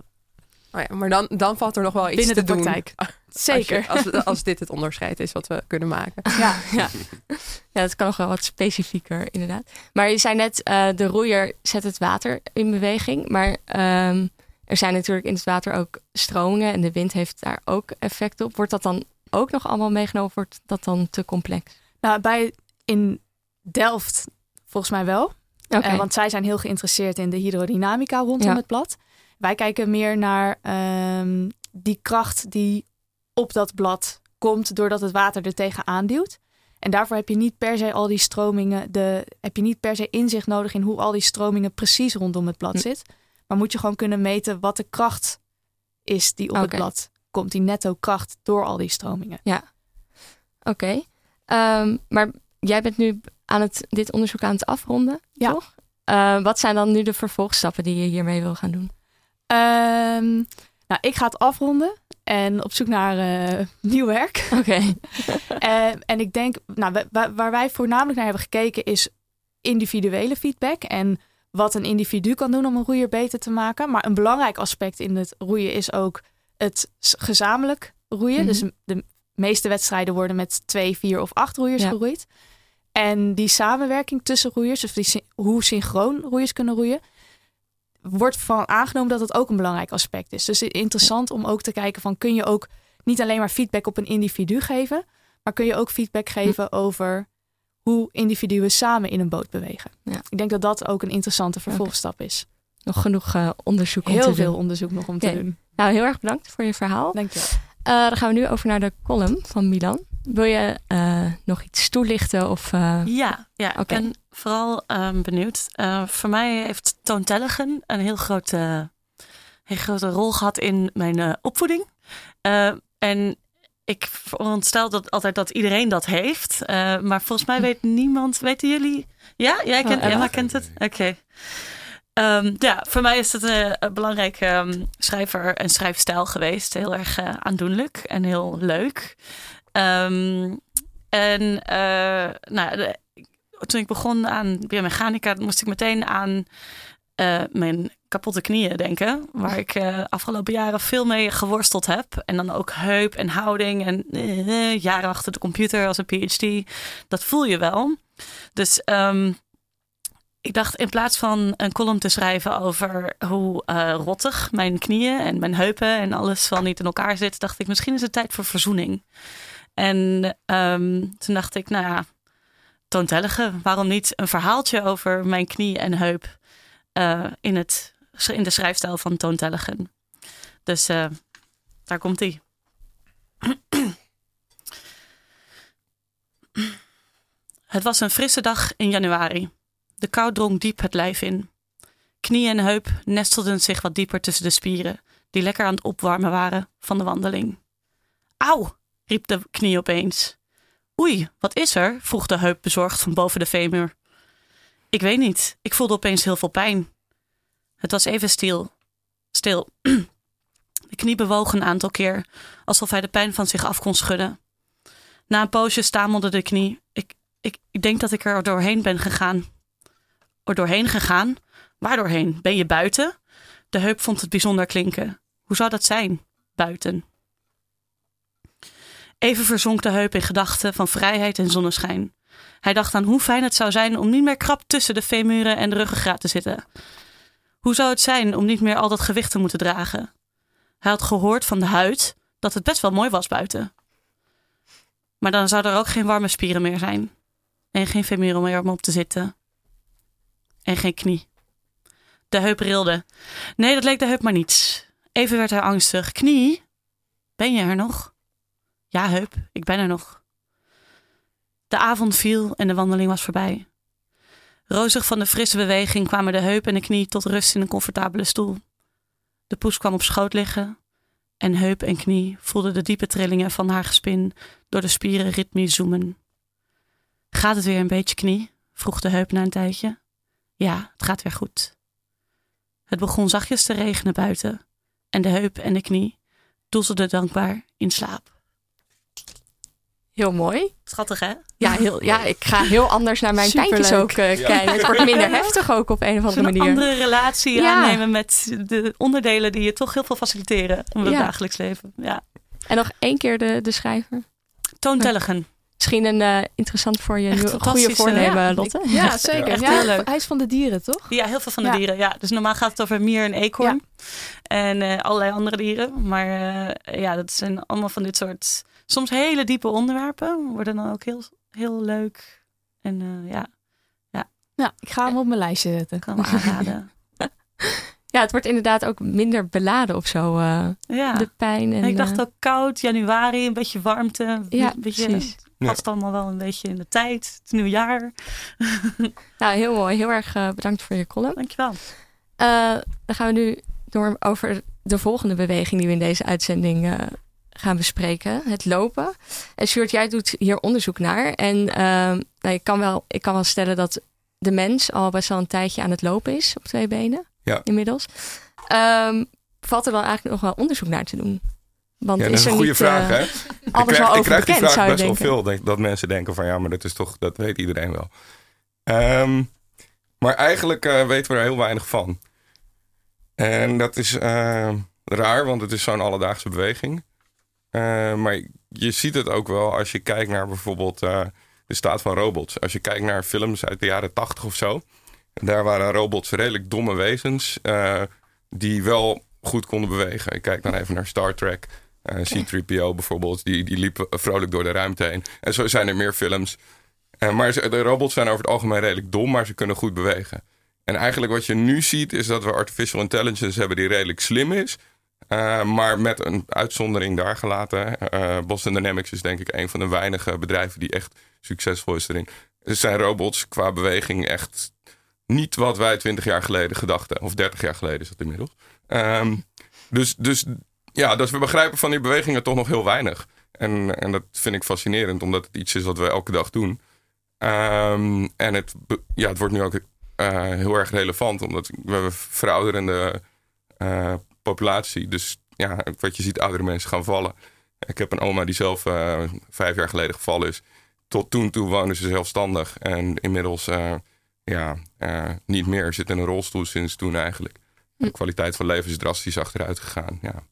oh ja, maar dan, dan valt er nog wel iets binnen te de praktijk. <laughs> Doen. Zeker. Als, je, als, als, dit het onderscheid is wat we kunnen maken. Ja, <laughs> ja. ja dat kan nog wel wat specifieker inderdaad. Maar je zei net, uh, de roeier zet het water in beweging. Maar um, er zijn natuurlijk in het water ook stromingen en de wind heeft daar ook effect op. Wordt dat dan ook nog allemaal meegenomen? Wordt dat dan te complex? Nou, bij in Delft volgens mij wel. Okay. Uh, want zij zijn heel geïnteresseerd in de hydrodynamica rondom Ja. het blad. Wij kijken meer naar ehm, die kracht die op dat blad komt doordat het water er tegenaan duwt. En daarvoor heb je niet per se al die stromingen, de, heb je niet per se inzicht nodig in hoe al die stromingen precies rondom het blad Hm. Maar moet je gewoon kunnen meten wat de kracht is die op het blad komt. Die netto kracht door al die stromingen. Oké. Ehm, maar jij bent nu aan het, dit onderzoek aan het afronden, Ja. toch? Eh, wat zijn dan nu de vervolgstappen die je hiermee wil gaan doen? Ehm, nou, ik ga het afronden en op zoek naar eh, nieuw werk. <laughs> Oké. <laughs> Eh, en ik denk, nou, wa- wa- waar wij voornamelijk naar hebben gekeken is individuele feedback en wat een individu kan doen om een roeier beter te maken. Maar een belangrijk aspect in het roeien is ook het gezamenlijk roeien. Mhm. Dus de meeste wedstrijden worden met twee, vier of acht roeiers Ja. geroeid. En die samenwerking tussen roeiers, die, sy- hoe synchroon roeiers kunnen roeien, wordt van aangenomen dat het ook een belangrijk aspect is. Dus interessant om ook te kijken van kun je ook niet alleen maar feedback op een individu geven, maar kun je ook feedback Hm. geven over hoe individuen samen in een boot bewegen. Ja. Ik denk dat dat ook een interessante vervolgstap is. Nog genoeg eh, onderzoek om Heel te veel doen. onderzoek nog om te doen. Nou, heel erg bedankt voor je verhaal. Dank je wel. Eh, dan gaan we nu over naar de column van Milan. Wil je eh, nog iets toelichten? Of, eh, Ja, ja Oké. ik ben vooral ehm, benieuwd. Eh, voor mij heeft Toon Tellegen een heel grote, heel grote rol gehad in mijn eh, opvoeding. Eh, en ik veronderstel dat altijd dat iedereen dat heeft. Eh, maar volgens mij weet niemand, weten jullie? Ja, jij kent, Oh, Emma? Emma kent het? Oké. Ehm, ja, voor mij is het eh, een belangrijke ehm, schrijver en schrijfstijl geweest. Heel erg eh, aandoenlijk en heel leuk. Ehm, en eh, nou, de- toen ik begon aan biomechanica, moest ik meteen aan eh, mijn kapotte knieën denken. Waar ik eh afgelopen jaren veel mee geworsteld heb. En dan ook heup en houding en eh, jaren achter de computer als een PhD. Dat voel je wel. Dus ehm, ik dacht in plaats van een column te schrijven over hoe eh, rottig mijn knieën en mijn heupen en alles wel niet in elkaar zit, dacht ik misschien is het tijd voor verzoening. En ehm, toen dacht ik, nou ja, toontellige, waarom niet een verhaaltje over mijn knie en heup in, het, in de schrijfstijl van toontelligen. Dus eh, daar komt ie. <clears throat> Het was een frisse dag in januari. De kou drong diep het lijf in. Knie en heup nestelden zich wat dieper tussen de spieren, die lekker aan het opwarmen waren van de wandeling. Auw, riep de knie opeens. Oei, wat is er? vroeg de heup bezorgd van boven de femur. Ik weet niet, ik voelde opeens heel veel pijn. Het was even stil. Stil. <clears throat> De knie bewoog een aantal keer, alsof hij de pijn van zich af kon schudden. Na een poosje stamelde de knie. Ik, ik, ik denk dat ik er doorheen ben gegaan. Er doorheen gegaan? Waar doorheen? Ben je buiten? De heup vond het bijzonder klinken. Hoe zou dat zijn? Buiten. Even verzonk de heup in gedachten van vrijheid en zonneschijn. Hij dacht aan hoe fijn het zou zijn om niet meer krap tussen de femuren en de ruggengraat te zitten. Hoe zou het zijn om niet meer al dat gewicht te moeten dragen? Hij had gehoord van de huid dat het best wel mooi was buiten. Maar dan zou er ook geen warme spieren meer zijn. En geen femuren meer om op te zitten. En geen knie. De heup rilde. Nee, dat leek de heup maar niets. Even werd hij angstig. Knie? Ben je er nog? Ja, heup, ik ben er nog. De avond viel en de wandeling was voorbij. Rozig van de frisse beweging kwamen de heup en de knie tot rust in een comfortabele stoel. De poes kwam op schoot liggen en heup en knie voelden de diepe trillingen van haar gespin door de spieren ritmisch zoomen. Gaat het weer een beetje knie? vroeg de heup na een tijdje. Ja, het gaat weer goed. Het begon zachtjes te regenen buiten en de heup en de knie doezelden dankbaar in slaap. Heel mooi. Schattig, hè? Ja, heel, ja, ik ga heel anders naar mijn tijdjes ook eh, kijken. Het wordt minder heftig ook op een of andere Een manier. andere relatie Ja. aannemen met de onderdelen die je toch heel veel faciliteren om het Ja. dagelijks leven. Ja. En nog één keer de, de schrijver. Toontelligen. Misschien een eh, interessant voor je Echt goede fantastische- voornemen, ja, Lotte. Ja, zeker. echt Ja, heel leuk. Hij is van de dieren, toch? Ja, heel veel van de Ja. dieren. Ja. Dus normaal gaat het over mier en eekhoorn. En eh, allerlei andere dieren. Maar eh, ja, dat zijn allemaal van dit soort soms hele diepe onderwerpen. Worden dan ook heel, heel leuk. En eh, ja, Ja, ik ga hem op mijn lijstje zetten. ik kan hem aanraden. <laughs> Ja, het wordt inderdaad ook minder beladen of zo. eh, Ja. De pijn. En, En ik dacht eh, ook koud, januari, een beetje warmte. Ja, een beetje, precies. Ja. Past allemaal wel een beetje in de tijd. Het nieuwjaar. <laughs> Nou, heel mooi. Heel erg bedankt voor je column. Dankjewel. Eh, dan gaan we nu door over de volgende beweging die we in deze uitzending eh, gaan bespreken. Het lopen. En Sjoerd, jij doet hier onderzoek naar. En ehm, nou, ik, kan wel, ik kan wel stellen dat de mens al best wel een tijdje aan het lopen is op twee benen. Ja. Inmiddels. Ehm, valt er dan eigenlijk nog wel onderzoek naar te doen? Want Ja, dat is een er goede niet, vraag, eh, hè? Ik alles krijg, ik die bekend, vraag best wel veel. denk- Dat mensen denken van ja, maar dat is toch, dat weet iedereen wel. Ehm, maar eigenlijk eh, weten we er heel weinig van. En dat is eh, raar, want het is zo'n alledaagse beweging. Eh, maar je ziet het ook wel als je kijkt naar bijvoorbeeld eh, de staat van robots. Als je kijkt naar films uit de jaren tachtig of zo. Daar waren robots redelijk domme wezens eh, die wel goed konden bewegen. Ik kijk dan even naar Star Trek. Eh, C-3PO bijvoorbeeld, die, die liep vrolijk door de ruimte heen. En zo zijn er meer films. Maar de robots zijn over het algemeen redelijk dom, maar ze kunnen goed bewegen. En eigenlijk wat je nu ziet, is dat we artificial intelligence hebben die redelijk slim is. Uh, maar met een uitzondering daar gelaten. Uh, Boston Dynamics is denk ik een van de weinige bedrijven die echt succesvol is erin. Er zijn robots qua beweging echt niet wat wij twintig jaar geleden gedachten. Of dertig jaar geleden is dat inmiddels. Um, dus, dus ja, dus we begrijpen van die bewegingen toch nog heel weinig. En, en dat vind ik fascinerend, omdat het iets is wat we elke dag doen. Um, en het, ja, het wordt nu ook uh, heel erg relevant, omdat we verouderende uh, populatie. Dus ja, wat je ziet, oudere mensen gaan vallen. Ik heb een oma die zelf uh, vijf jaar geleden gevallen is. Tot toen toe woonde ze zelfstandig. En inmiddels ja, niet meer. Zit in een rolstoel sinds toen eigenlijk. De kwaliteit van leven is drastisch achteruit gegaan. Ja.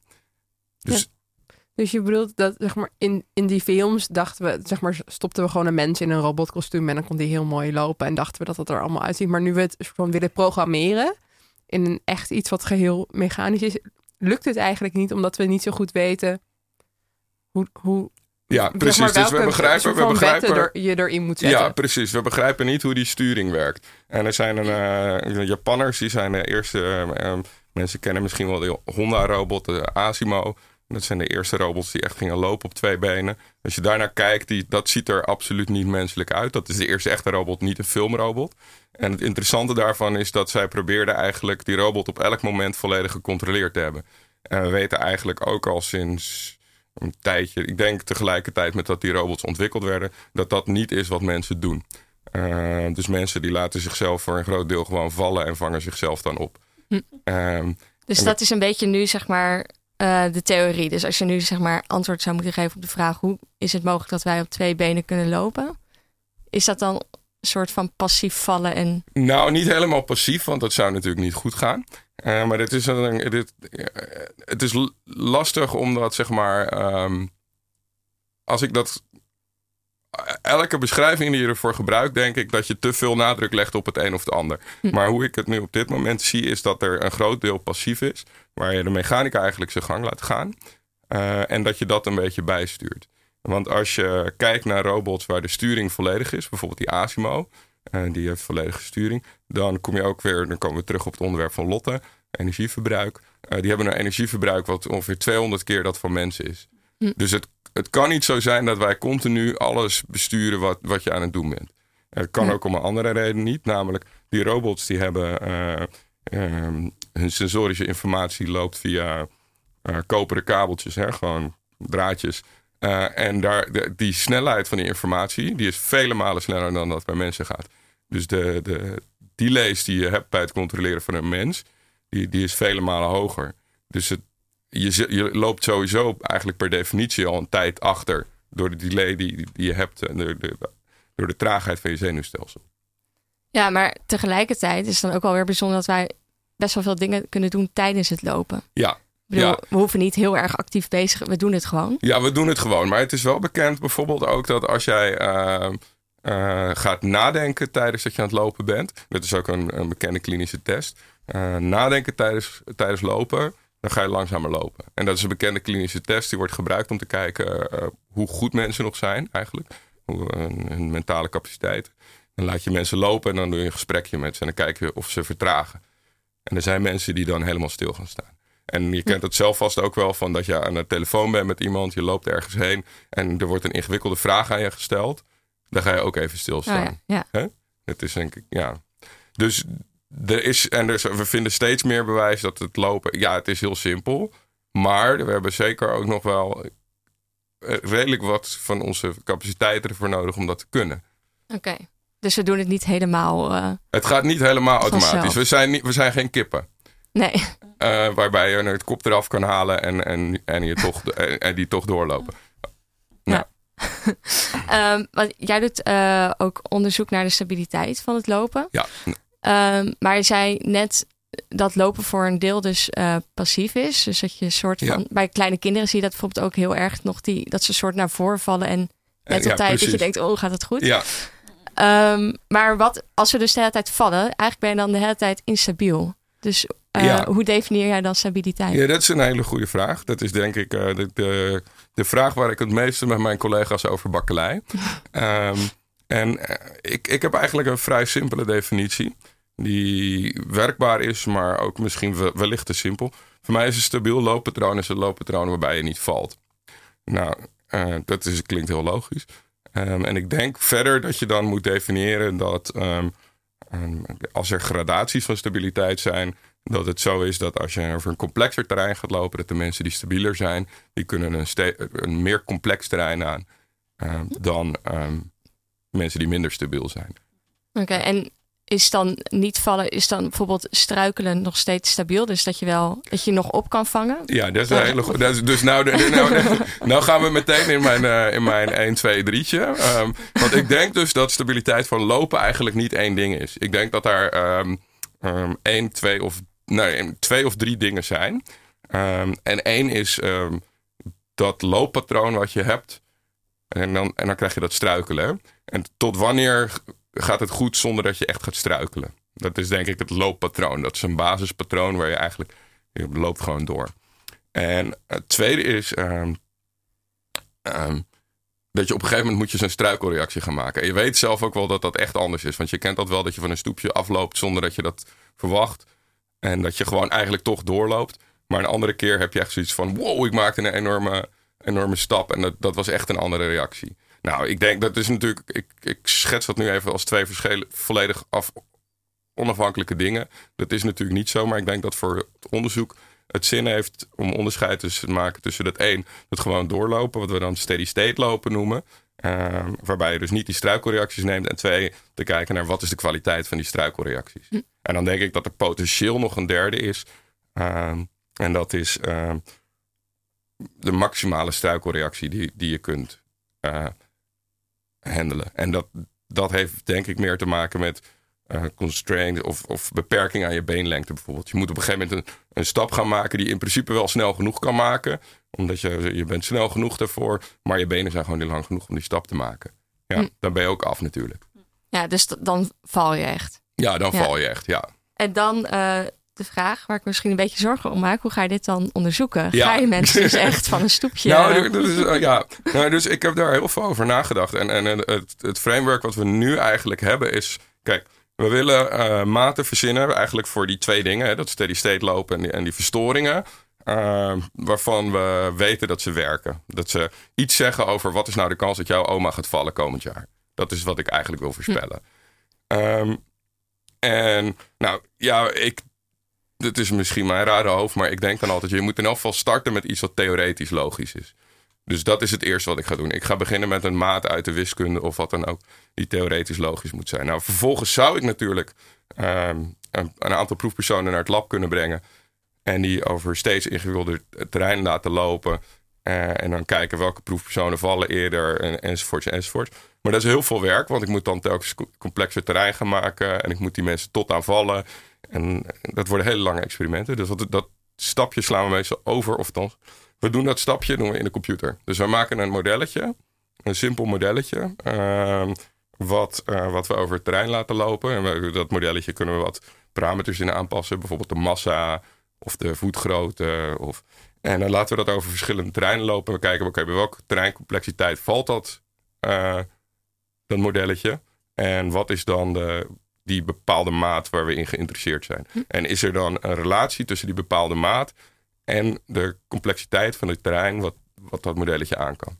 Dus, ja. dus je bedoelt dat zeg maar, in, in die films dachten we, zeg maar, stopten we gewoon een mens in een robotkostuum en dan kon die heel mooi lopen en dachten we dat het er allemaal uitziet. Maar nu we het gewoon willen programmeren in een echt iets wat geheel mechanisch is, lukt het eigenlijk niet omdat we niet zo goed weten hoe, hoe ja, precies. dus we begrijpen, we begrijpen er, je erin moet zetten. Ja, precies. We begrijpen niet hoe die sturing werkt. En er zijn een, uh, Japanners, die zijn de eerste. Uh, mensen kennen misschien wel de Honda-robot, de Asimo. Dat zijn de eerste robots die echt gingen lopen op twee benen. Als je daarnaar kijkt, die, dat ziet er absoluut niet menselijk uit. Dat is de eerste echte robot, niet een filmrobot. En het interessante daarvan is dat zij probeerden eigenlijk die robot op elk moment volledig gecontroleerd te hebben. En we weten eigenlijk ook al sinds een tijdje, ik denk tegelijkertijd met dat die robots ontwikkeld werden, dat dat niet is wat mensen doen. Uh, dus mensen die laten zichzelf voor een groot deel gewoon vallen en vangen zichzelf dan op. Hm. Um, dus dat is een beetje nu zeg maar uh, de theorie. Dus als je nu zeg maar antwoord zou moeten geven op de vraag hoe is het mogelijk dat wij op twee benen kunnen lopen, is dat dan soort van passief vallen en. Nou, niet helemaal passief, want dat zou natuurlijk niet goed gaan. Uh, maar het is, een, dit, het is lastig omdat, zeg maar, um, als ik dat. Elke beschrijving die je ervoor gebruikt, denk ik dat je te veel nadruk legt op het een of het ander. Hm. Maar hoe ik het nu op dit moment zie, is dat er een groot deel passief is, waar je de mechanica eigenlijk zijn gang laat gaan. Uh, en dat je dat een beetje bijstuurt. Want als je kijkt naar robots waar de sturing volledig is, bijvoorbeeld die Asimo, uh, die heeft volledige sturing, dan kom je ook weer, dan komen we terug op het onderwerp van Lotte, energieverbruik. Uh, die hebben een energieverbruik wat ongeveer 200 keer dat van mensen is. Hm. Dus het, het kan niet zo zijn dat wij continu alles besturen wat, wat je aan het doen bent. Het kan ook om een andere reden niet, namelijk die robots die hebben uh, hun sensorische informatie loopt via koperen kabeltjes, hè, gewoon draadjes. Uh, en daar, de, die snelheid van die informatie, die is vele malen sneller dan dat bij mensen gaat. Dus de, de delays die je hebt bij het controleren van een mens, die, die is vele malen hoger. Dus het, je, je loopt sowieso eigenlijk per definitie al een tijd achter door de delay die, die je hebt, door de, door de traagheid van je zenuwstelsel. Ja, maar tegelijkertijd is het dan ook wel weer bijzonder dat wij best wel veel dingen kunnen doen tijdens het lopen. Ja, ja. We hoeven niet heel erg actief bezig. We doen het gewoon. Ja, we doen het gewoon. Maar het is wel bekend bijvoorbeeld ook dat als jij uh, uh, gaat nadenken tijdens dat je aan het lopen bent. Dat is ook een, een bekende klinische test. Uh, nadenken tijdens, tijdens lopen, dan ga je langzamer lopen. En dat is een bekende klinische test. Die wordt gebruikt om te kijken hoe goed mensen nog zijn eigenlijk. Hoe, hun mentale capaciteit. Dan laat je mensen lopen en dan doe je een gesprekje met ze. En dan kijk je of ze vertragen. En er zijn mensen die dan helemaal stil gaan staan. En je kent het zelf vast ook wel van dat je aan de telefoon bent met iemand, je loopt ergens heen en er wordt een ingewikkelde vraag aan je gesteld. Dan ga je ook even stilstaan. Oh ja, ja. Het is denk ik, ja. Dus er is, en er we vinden steeds meer bewijs dat het lopen, ja, het is heel simpel. Maar we hebben zeker ook nog wel eh, redelijk wat van onze capaciteiten ervoor nodig om dat te kunnen. Oké. Dus we doen het niet helemaal. Uh, het gaat niet helemaal automatisch. We zijn, niet, we zijn geen kippen. Nee. Uh, waarbij je het kop eraf kan halen en, en, en, je toch, en, die toch doorlopen. Ja. um, <laughs> want jij doet uh, ook onderzoek naar de stabiliteit van het lopen. Ja. Um, maar je zei net dat lopen voor een deel dus uh, passief is. Dus dat je soort van... Ja. Bij kleine kinderen zie je dat bijvoorbeeld ook heel erg nog... Die, dat ze soort naar voren vallen en de ja, tijd precies. dat je denkt... oh, gaat het goed? Ja. Um, maar wat als we dus de hele tijd vallen... eigenlijk ben je dan de hele tijd instabiel. Dus uh, ja. Hoe definieer jij dan stabiliteit? Ja, dat is een hele goede vraag. Dat is denk ik uh, de, de, de, vraag waar ik het meeste met mijn collega's over bakkelei. <laughs> um, en uh, ik, ik heb eigenlijk een vrij simpele definitie. die werkbaar is, maar ook misschien we- wellicht te simpel. Voor mij is een stabiel looppatroon is een looppatroon waarbij je niet valt. Nou, eh, dat is, klinkt heel logisch. Ehm, en ik denk verder dat je dan moet definiëren dat ehm, ehm, als er gradaties van stabiliteit zijn, dat het zo is dat als je over een complexer terrein gaat lopen, dat de mensen die stabieler zijn, die kunnen een, een meer complex terrein aan ehm, dan ehm, mensen die minder stabiel zijn. Oké, en is dan niet vallen, is dan bijvoorbeeld struikelen nog steeds stabiel? Dus dat je wel, dat je nog op kan vangen? Ja, dat is een hele goede. dat is- Dus nou, nou, nou, nou gaan we meteen in mijn, eh, in mijn 1, 2, 3'tje. Ehm, want ik denk dus dat stabiliteit van lopen eigenlijk niet één ding is. Ik denk dat daar ehm, één, twee of, nee, twee of drie dingen zijn. Ehm, en één is ehm, dat looppatroon wat je hebt. En dan, en dan krijg je dat struikelen. En tot wanneer gaat het goed zonder dat je echt gaat struikelen? Dat is denk ik het looppatroon. Dat is een basispatroon waar je eigenlijk je loopt gewoon door. En het tweede is ehm, dat je op een gegeven moment moet je zo'n struikelreactie gaan maken. En je weet zelf ook wel dat dat echt anders is. Want je kent dat wel dat je van een stoepje afloopt zonder dat je dat verwacht. En dat je gewoon eigenlijk toch doorloopt. Maar een andere keer heb je echt zoiets van... wow, ik maakte een enorme, enorme stap. En dat, dat was echt een andere reactie. Nou, ik denk dat is natuurlijk... Ik, ik schets dat nu even als twee verschillen, volledig af, onafhankelijke dingen. Dat is natuurlijk niet zo. Maar ik denk dat voor het onderzoek het zin heeft om onderscheid te maken tussen dat één, het gewoon doorlopen, wat we dan steady state lopen noemen. Ehm, waarbij je dus niet die struikelreacties neemt. En twee, te kijken naar wat is de kwaliteit van die struikelreacties. En dan denk ik dat er potentieel nog een derde is. Ehm, en dat is ehm, de maximale struikelreactie die, die je kunt eh, handelen. En dat, dat heeft denk ik meer te maken met eh constraint of, of beperking aan je beenlengte bijvoorbeeld. Je moet op een gegeven moment een, een stap gaan maken die je in principe wel snel genoeg kan maken. Omdat je, je bent snel genoeg daarvoor, maar je benen zijn gewoon niet lang genoeg om die stap te maken. Ja, Hm. dan ben je ook af natuurlijk. Ja, dus dan val je echt. Ja, dan Ja. val je echt, ja. En dan eh, de vraag waar ik misschien een beetje zorgen om maak. Hoe ga je dit dan onderzoeken? Ja. Ga je mensen dus echt van een stoepje... Nou, eh, ja. nou, dus ik heb daar heel veel over nagedacht. En, en het, het framework wat we nu eigenlijk hebben is... Kijk, we willen eh, maten verzinnen eigenlijk voor die twee dingen. Hè, dat steady state lopen en die, en die verstoringen. eh, waarvan we weten dat ze werken. Dat ze iets zeggen over wat is nou de kans dat jouw oma gaat vallen komend jaar. Dat is wat ik eigenlijk wil voorspellen. Ehm, en nou ja, ik dit is misschien mijn rare hoofd, maar ik denk dan altijd: je moet in elk geval starten met iets wat theoretisch logisch is. Dus dat is het eerste wat ik ga doen. Ik ga beginnen met een maat uit de wiskunde of wat dan ook, die theoretisch logisch moet zijn. Nou, vervolgens zou ik natuurlijk ehm, een, aantal proefpersonen naar het lab kunnen brengen. En die over steeds ingewikkelder terrein laten lopen. Eh, en dan kijken welke proefpersonen vallen eerder en, enzovoorts enzovoorts. Maar dat is heel veel werk, want ik moet dan telkens co- complexer terrein gaan maken. En ik moet die mensen tot aan vallen. En dat worden hele lange experimenten. Dus dat, dat stapje slaan we meestal over. Of althans, we doen dat stapje doen we in de computer. Dus we maken een modelletje. Een simpel modelletje. ehm, wat, eh, wat we over het terrein laten lopen. En we, dat modelletje kunnen we wat parameters in aanpassen. Bijvoorbeeld de massa of de voetgrootte. Of, en dan laten we dat over verschillende terreinen lopen. We kijken, oké, bij welke terreincomplexiteit valt dat, eh, dat modelletje? En wat is dan de, die bepaalde maat waar we in geïnteresseerd zijn? En is er dan een relatie tussen die bepaalde maat en de complexiteit van het terrein wat, wat dat modelletje aan kan?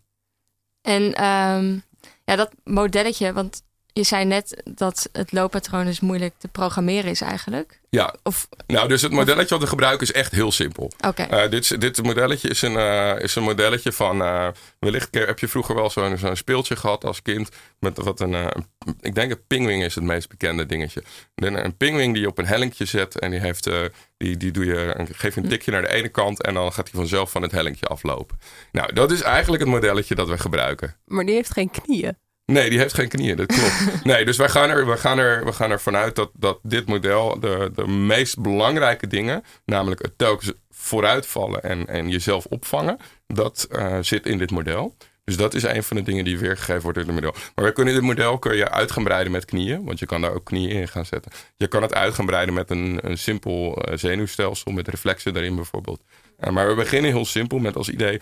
En ehm, ja, dat modelletje, want je zei net dat het looppatroon dus moeilijk te programmeren is eigenlijk. Ja, Of, nou, dus het modelletje wat we gebruiken is echt heel simpel. oké. Eh, dit, dit modelletje is een, eh, is een modelletje van. eh, wellicht heb je vroeger wel zo'n zo'n speeltje gehad als kind. Met wat een. eh, een- ik denk dat pingwing is het meest bekende dingetje. Een, een pingwing die je op een hellinkje zet. En die, heeft, eh, die, die doe je, een- geef je een tikje naar de ene kant. En dan gaat hij vanzelf van het hellinkje aflopen. Nou, dat is eigenlijk het modelletje dat we gebruiken. Maar die heeft geen knieën. Nee, die heeft geen knieën, dat klopt. <laughs> Nee, dus wij gaan er, we gaan er, we gaan er vanuit dat, dat dit model de, de meest belangrijke dingen, namelijk het telkens vooruitvallen en, en jezelf opvangen, dat eh, zit in dit model. Dus dat is een van de dingen die weergegeven wordt in het model. Maar we kunnen dit model kun je uit gaan breiden met knieën, want je kan daar ook knieën in gaan zetten. Je kan het uit gaan breiden met een, een simpel eh, zenuwstelsel, met reflexen daarin bijvoorbeeld. Eh, maar we beginnen heel simpel met als idee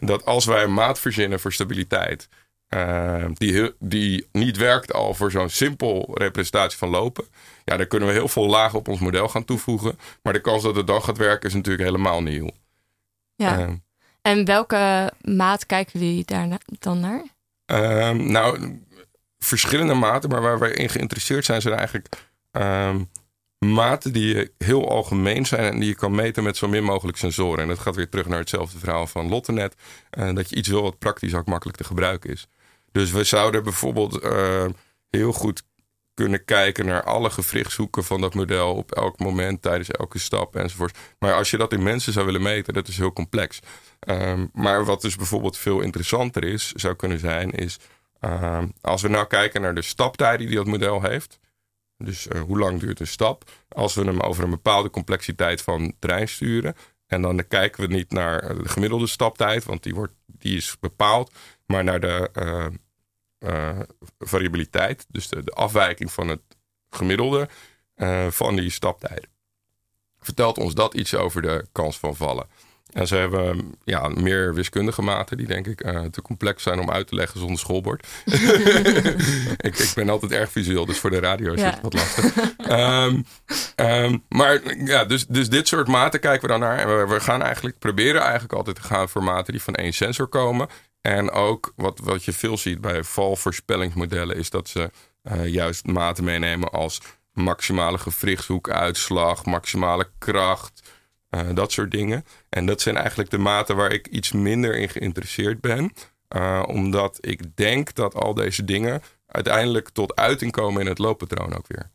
dat als wij een maat verzinnen voor stabiliteit, eh, die, die niet werkt al voor zo'n simpel representatie van lopen. Ja, dan kunnen we heel veel lagen op ons model gaan toevoegen. Maar de kans dat het dan gaat werken is natuurlijk helemaal nieuw. Ja. Ehm, En welke maat kijken jullie daar dan naar? Ehm, nou, verschillende maten, maar waar wij in geïnteresseerd zijn, zijn eigenlijk ehm, maten die heel algemeen zijn en die je kan meten met zo min mogelijk sensoren. En dat gaat weer terug naar hetzelfde verhaal van Lottenet, eh, dat je iets wil wat praktisch ook makkelijk te gebruiken is. Dus we zouden bijvoorbeeld eh, heel goed kunnen kijken naar alle gewrichtshoeken van dat model op elk moment, tijdens elke stap enzovoort. Maar als je dat in mensen zou willen meten, dat is heel complex. Ehm, maar wat dus bijvoorbeeld veel interessanter is, zou kunnen zijn, is ehm, als we nou kijken naar de staptijden die dat model heeft. Dus eh, hoe lang duurt een stap? Als we hem over een bepaalde complexiteit van terrein sturen. En dan kijken we niet naar de gemiddelde staptijd, want die, wordt, die is bepaald. Maar naar de eh, eh, variabiliteit, dus de, afwijking van het gemiddelde eh, van die staptijden. Vertelt ons dat iets over de kans van vallen. En ze hebben ja, meer wiskundige maten die denk ik eh, te complex zijn om uit te leggen zonder schoolbord. <laughs> <laughs> ik, ik ben altijd erg visueel, dus voor de radio is Ja. het wat lastig. Ehm, ehm, maar ja, dus, dus dit soort maten kijken we dan naar. En we, we gaan eigenlijk proberen eigenlijk altijd te gaan voor maten die van één sensor komen. En ook wat, wat je veel ziet bij valvoorspellingsmodellen is dat ze eh, juist maten meenemen als maximale gewrichtshoekuitslag, maximale kracht, eh, dat soort dingen. En dat zijn eigenlijk de maten waar ik iets minder in geïnteresseerd ben. Eh, omdat ik denk dat al deze dingen uiteindelijk tot uiting komen in het looppatroon ook weer.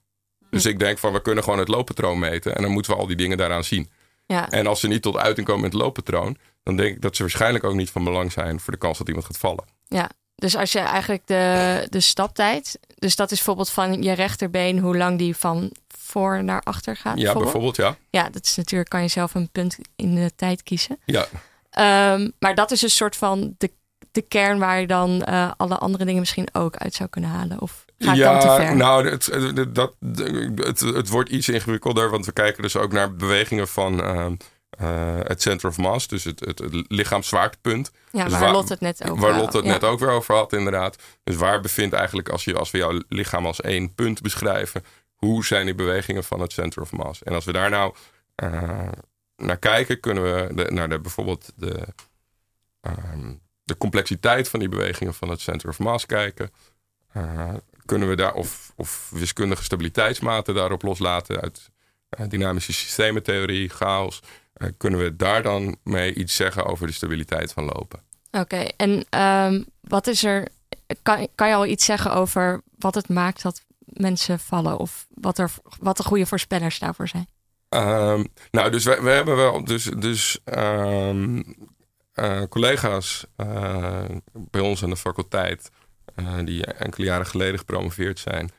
Dus ik denk van we kunnen gewoon het looppatroon meten en dan moeten we al die dingen daaraan zien. Ja, En als ze niet tot uiting komen in het looppatroon, dan denk ik dat ze waarschijnlijk ook niet van belang zijn voor de kans dat iemand gaat vallen. ja. Dus als je eigenlijk de, de staptijd, dus dat is bijvoorbeeld van je rechterbeen, hoe lang die van voor naar achter gaat. Ja, bijvoorbeeld, ja. Ja, dat is natuurlijk, kan je zelf een punt in de tijd kiezen. Ja, Ehm, maar dat is een soort van de, de kern waar je dan eh, alle andere dingen misschien ook uit zou kunnen halen. Of ga ik dan te ver? nou, het, het- dat, het, het wordt iets ingewikkelder, want we kijken dus ook naar bewegingen van ehm, eh, het center of mass, dus het, het, het lichaamszwaartepunt. ja, dus waar Lot het net over Waar. Lot het Ja. net ook weer over had, inderdaad. Dus waar bevindt eigenlijk, als, je, als we jouw lichaam als één punt beschrijven, hoe zijn die bewegingen van het center of mass? En als we daar nou eh, naar kijken, kunnen we naar de, bijvoorbeeld de, ehm, de complexiteit van die bewegingen van het center of mass kijken. Eh, kunnen we daar, of, of wiskundige stabiliteitsmaten daarop loslaten uit eh, dynamische systementheorie, chaos. Kunnen we daar dan mee iets zeggen over de stabiliteit van lopen? Oké, en ehm, wat is er, kan, kan je al iets zeggen over wat het maakt dat mensen vallen? Of wat, er, wat de goede voorspellers daarvoor zijn? Ehm, nou, dus we, hebben wel dus, dus ehm, eh, collega's eh, bij ons aan de faculteit eh, die enkele jaren geleden gepromoveerd zijn.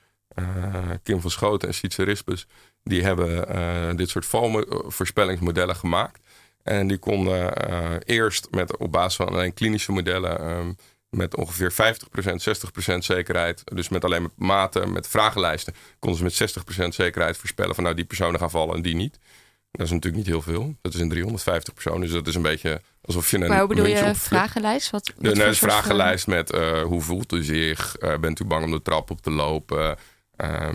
Kim van Schoten en Sietse Rispes. Die hebben dit soort valvoorspellingsmodellen gemaakt. En die konden eerst met, op basis van alleen klinische modellen ehm, met ongeveer 50%, 60% zekerheid. Dus met alleen maten, met vragenlijsten, konden ze met 60% zekerheid voorspellen van nou die personen gaan vallen en die niet. Dat is natuurlijk niet heel veel. Dat is een 350 personen. Dus dat is een beetje alsof je een. maar hoe bedoel je vragenlijst? Wat, nee, soort vragenlijst met eh, hoe voelt u zich? Eh, bent u bang om de trap op te lopen? Eh,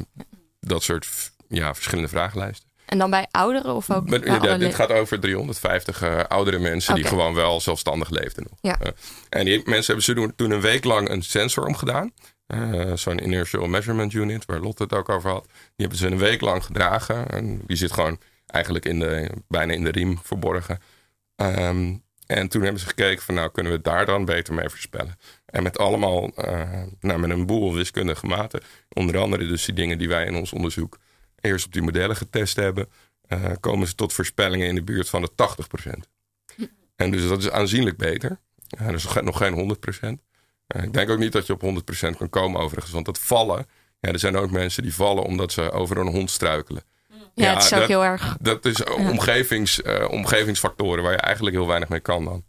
dat soort ja, verschillende vragenlijsten. En dan bij ouderen of ook bij ja, dit gaat over 350 eh, oudere mensen die gewoon wel zelfstandig leefden. Ja. Eh, en die mensen hebben ze doen- toen een week lang een sensor omgedaan. Eh, Zo'n inertial measurement unit, waar Lotte het ook over had. Die hebben ze een week lang gedragen. En die zit gewoon eigenlijk in de, bijna in de riem verborgen. Ehm, en toen hebben ze gekeken van nou kunnen we daar dan beter mee voorspellen. En met allemaal, nou, met een boel wiskundige maten. Onder andere dus die dingen die wij in ons onderzoek eerst op die modellen getest hebben. eh, komen ze tot voorspellingen in de buurt van de 80%. En dus dat is aanzienlijk beter. Ja, dus nog geen- nog geen 100%. Eh, ik denk ook niet dat je op 100% kan komen overigens. Want dat vallen, ja, er zijn ook mensen die vallen omdat ze over een hond struikelen. Ja, ja, het is ook dat- heel erg. Dat is omgevings, eh, omgevingsfactoren waar je eigenlijk heel weinig mee kan dan.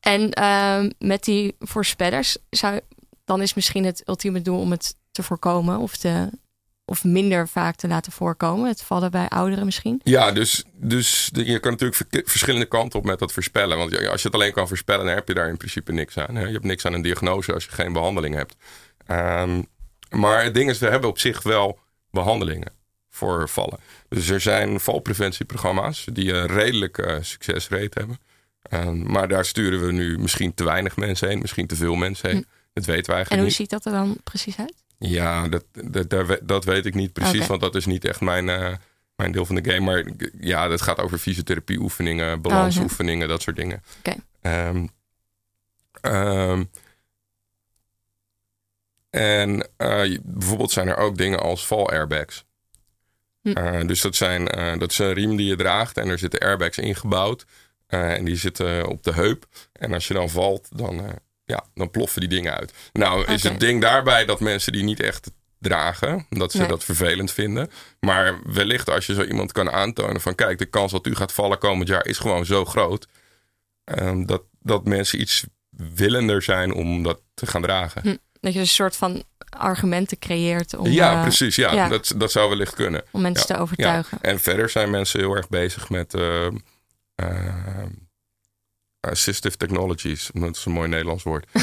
En ehm, met die voorspellers, zou, dan is misschien het ultieme doel om het te voorkomen of te of minder vaak te laten voorkomen? Het vallen bij ouderen misschien? Ja, dus, dus je kan natuurlijk verschillende kanten op met dat voorspellen. Want als je het alleen kan voorspellen, dan heb je daar in principe niks aan. Hè? Je hebt niks aan een diagnose als je geen behandeling hebt. Ehm, maar het ding is, we hebben op zich wel behandelingen voor vallen. Dus er zijn valpreventieprogramma's die een redelijk eh, succesrate hebben. Ehm, maar daar sturen we nu misschien te weinig mensen heen, misschien te veel mensen heen. Dat weten we En eigenlijk hoe niet. ziet dat er dan precies uit? Ja, dat, dat, dat weet ik niet precies, want dat is niet echt mijn, eh, mijn deel van de game. Maar ja, dat gaat over fysiotherapieoefeningen, balansoefeningen, dat soort dingen. Oké. Ehm, ehm, en eh, bijvoorbeeld zijn er ook dingen als val airbags. Hm. Eh, dus dat, zijn, dat is een riem die je draagt en er zitten airbags ingebouwd. En die zitten op de heup. En als je dan valt, dan, ja, dan ploffen die dingen uit. Nou is het ding daarbij dat mensen die niet echt dragen, dat ze Nee. dat vervelend vinden. Maar wellicht als je zo iemand kan aantonen van kijk, de kans dat u gaat vallen komend jaar is gewoon zo groot. ehm, dat, dat mensen iets willender zijn om dat te gaan dragen. Hm, Dat je een soort van argumenten creëert om, ja, eh, precies. Ja, ja. Dat, dat zou wellicht kunnen. om mensen Ja, te overtuigen. En verder zijn mensen heel erg bezig met eh, eh, assistive technologies. Dat is een mooi Nederlands woord. <laughs>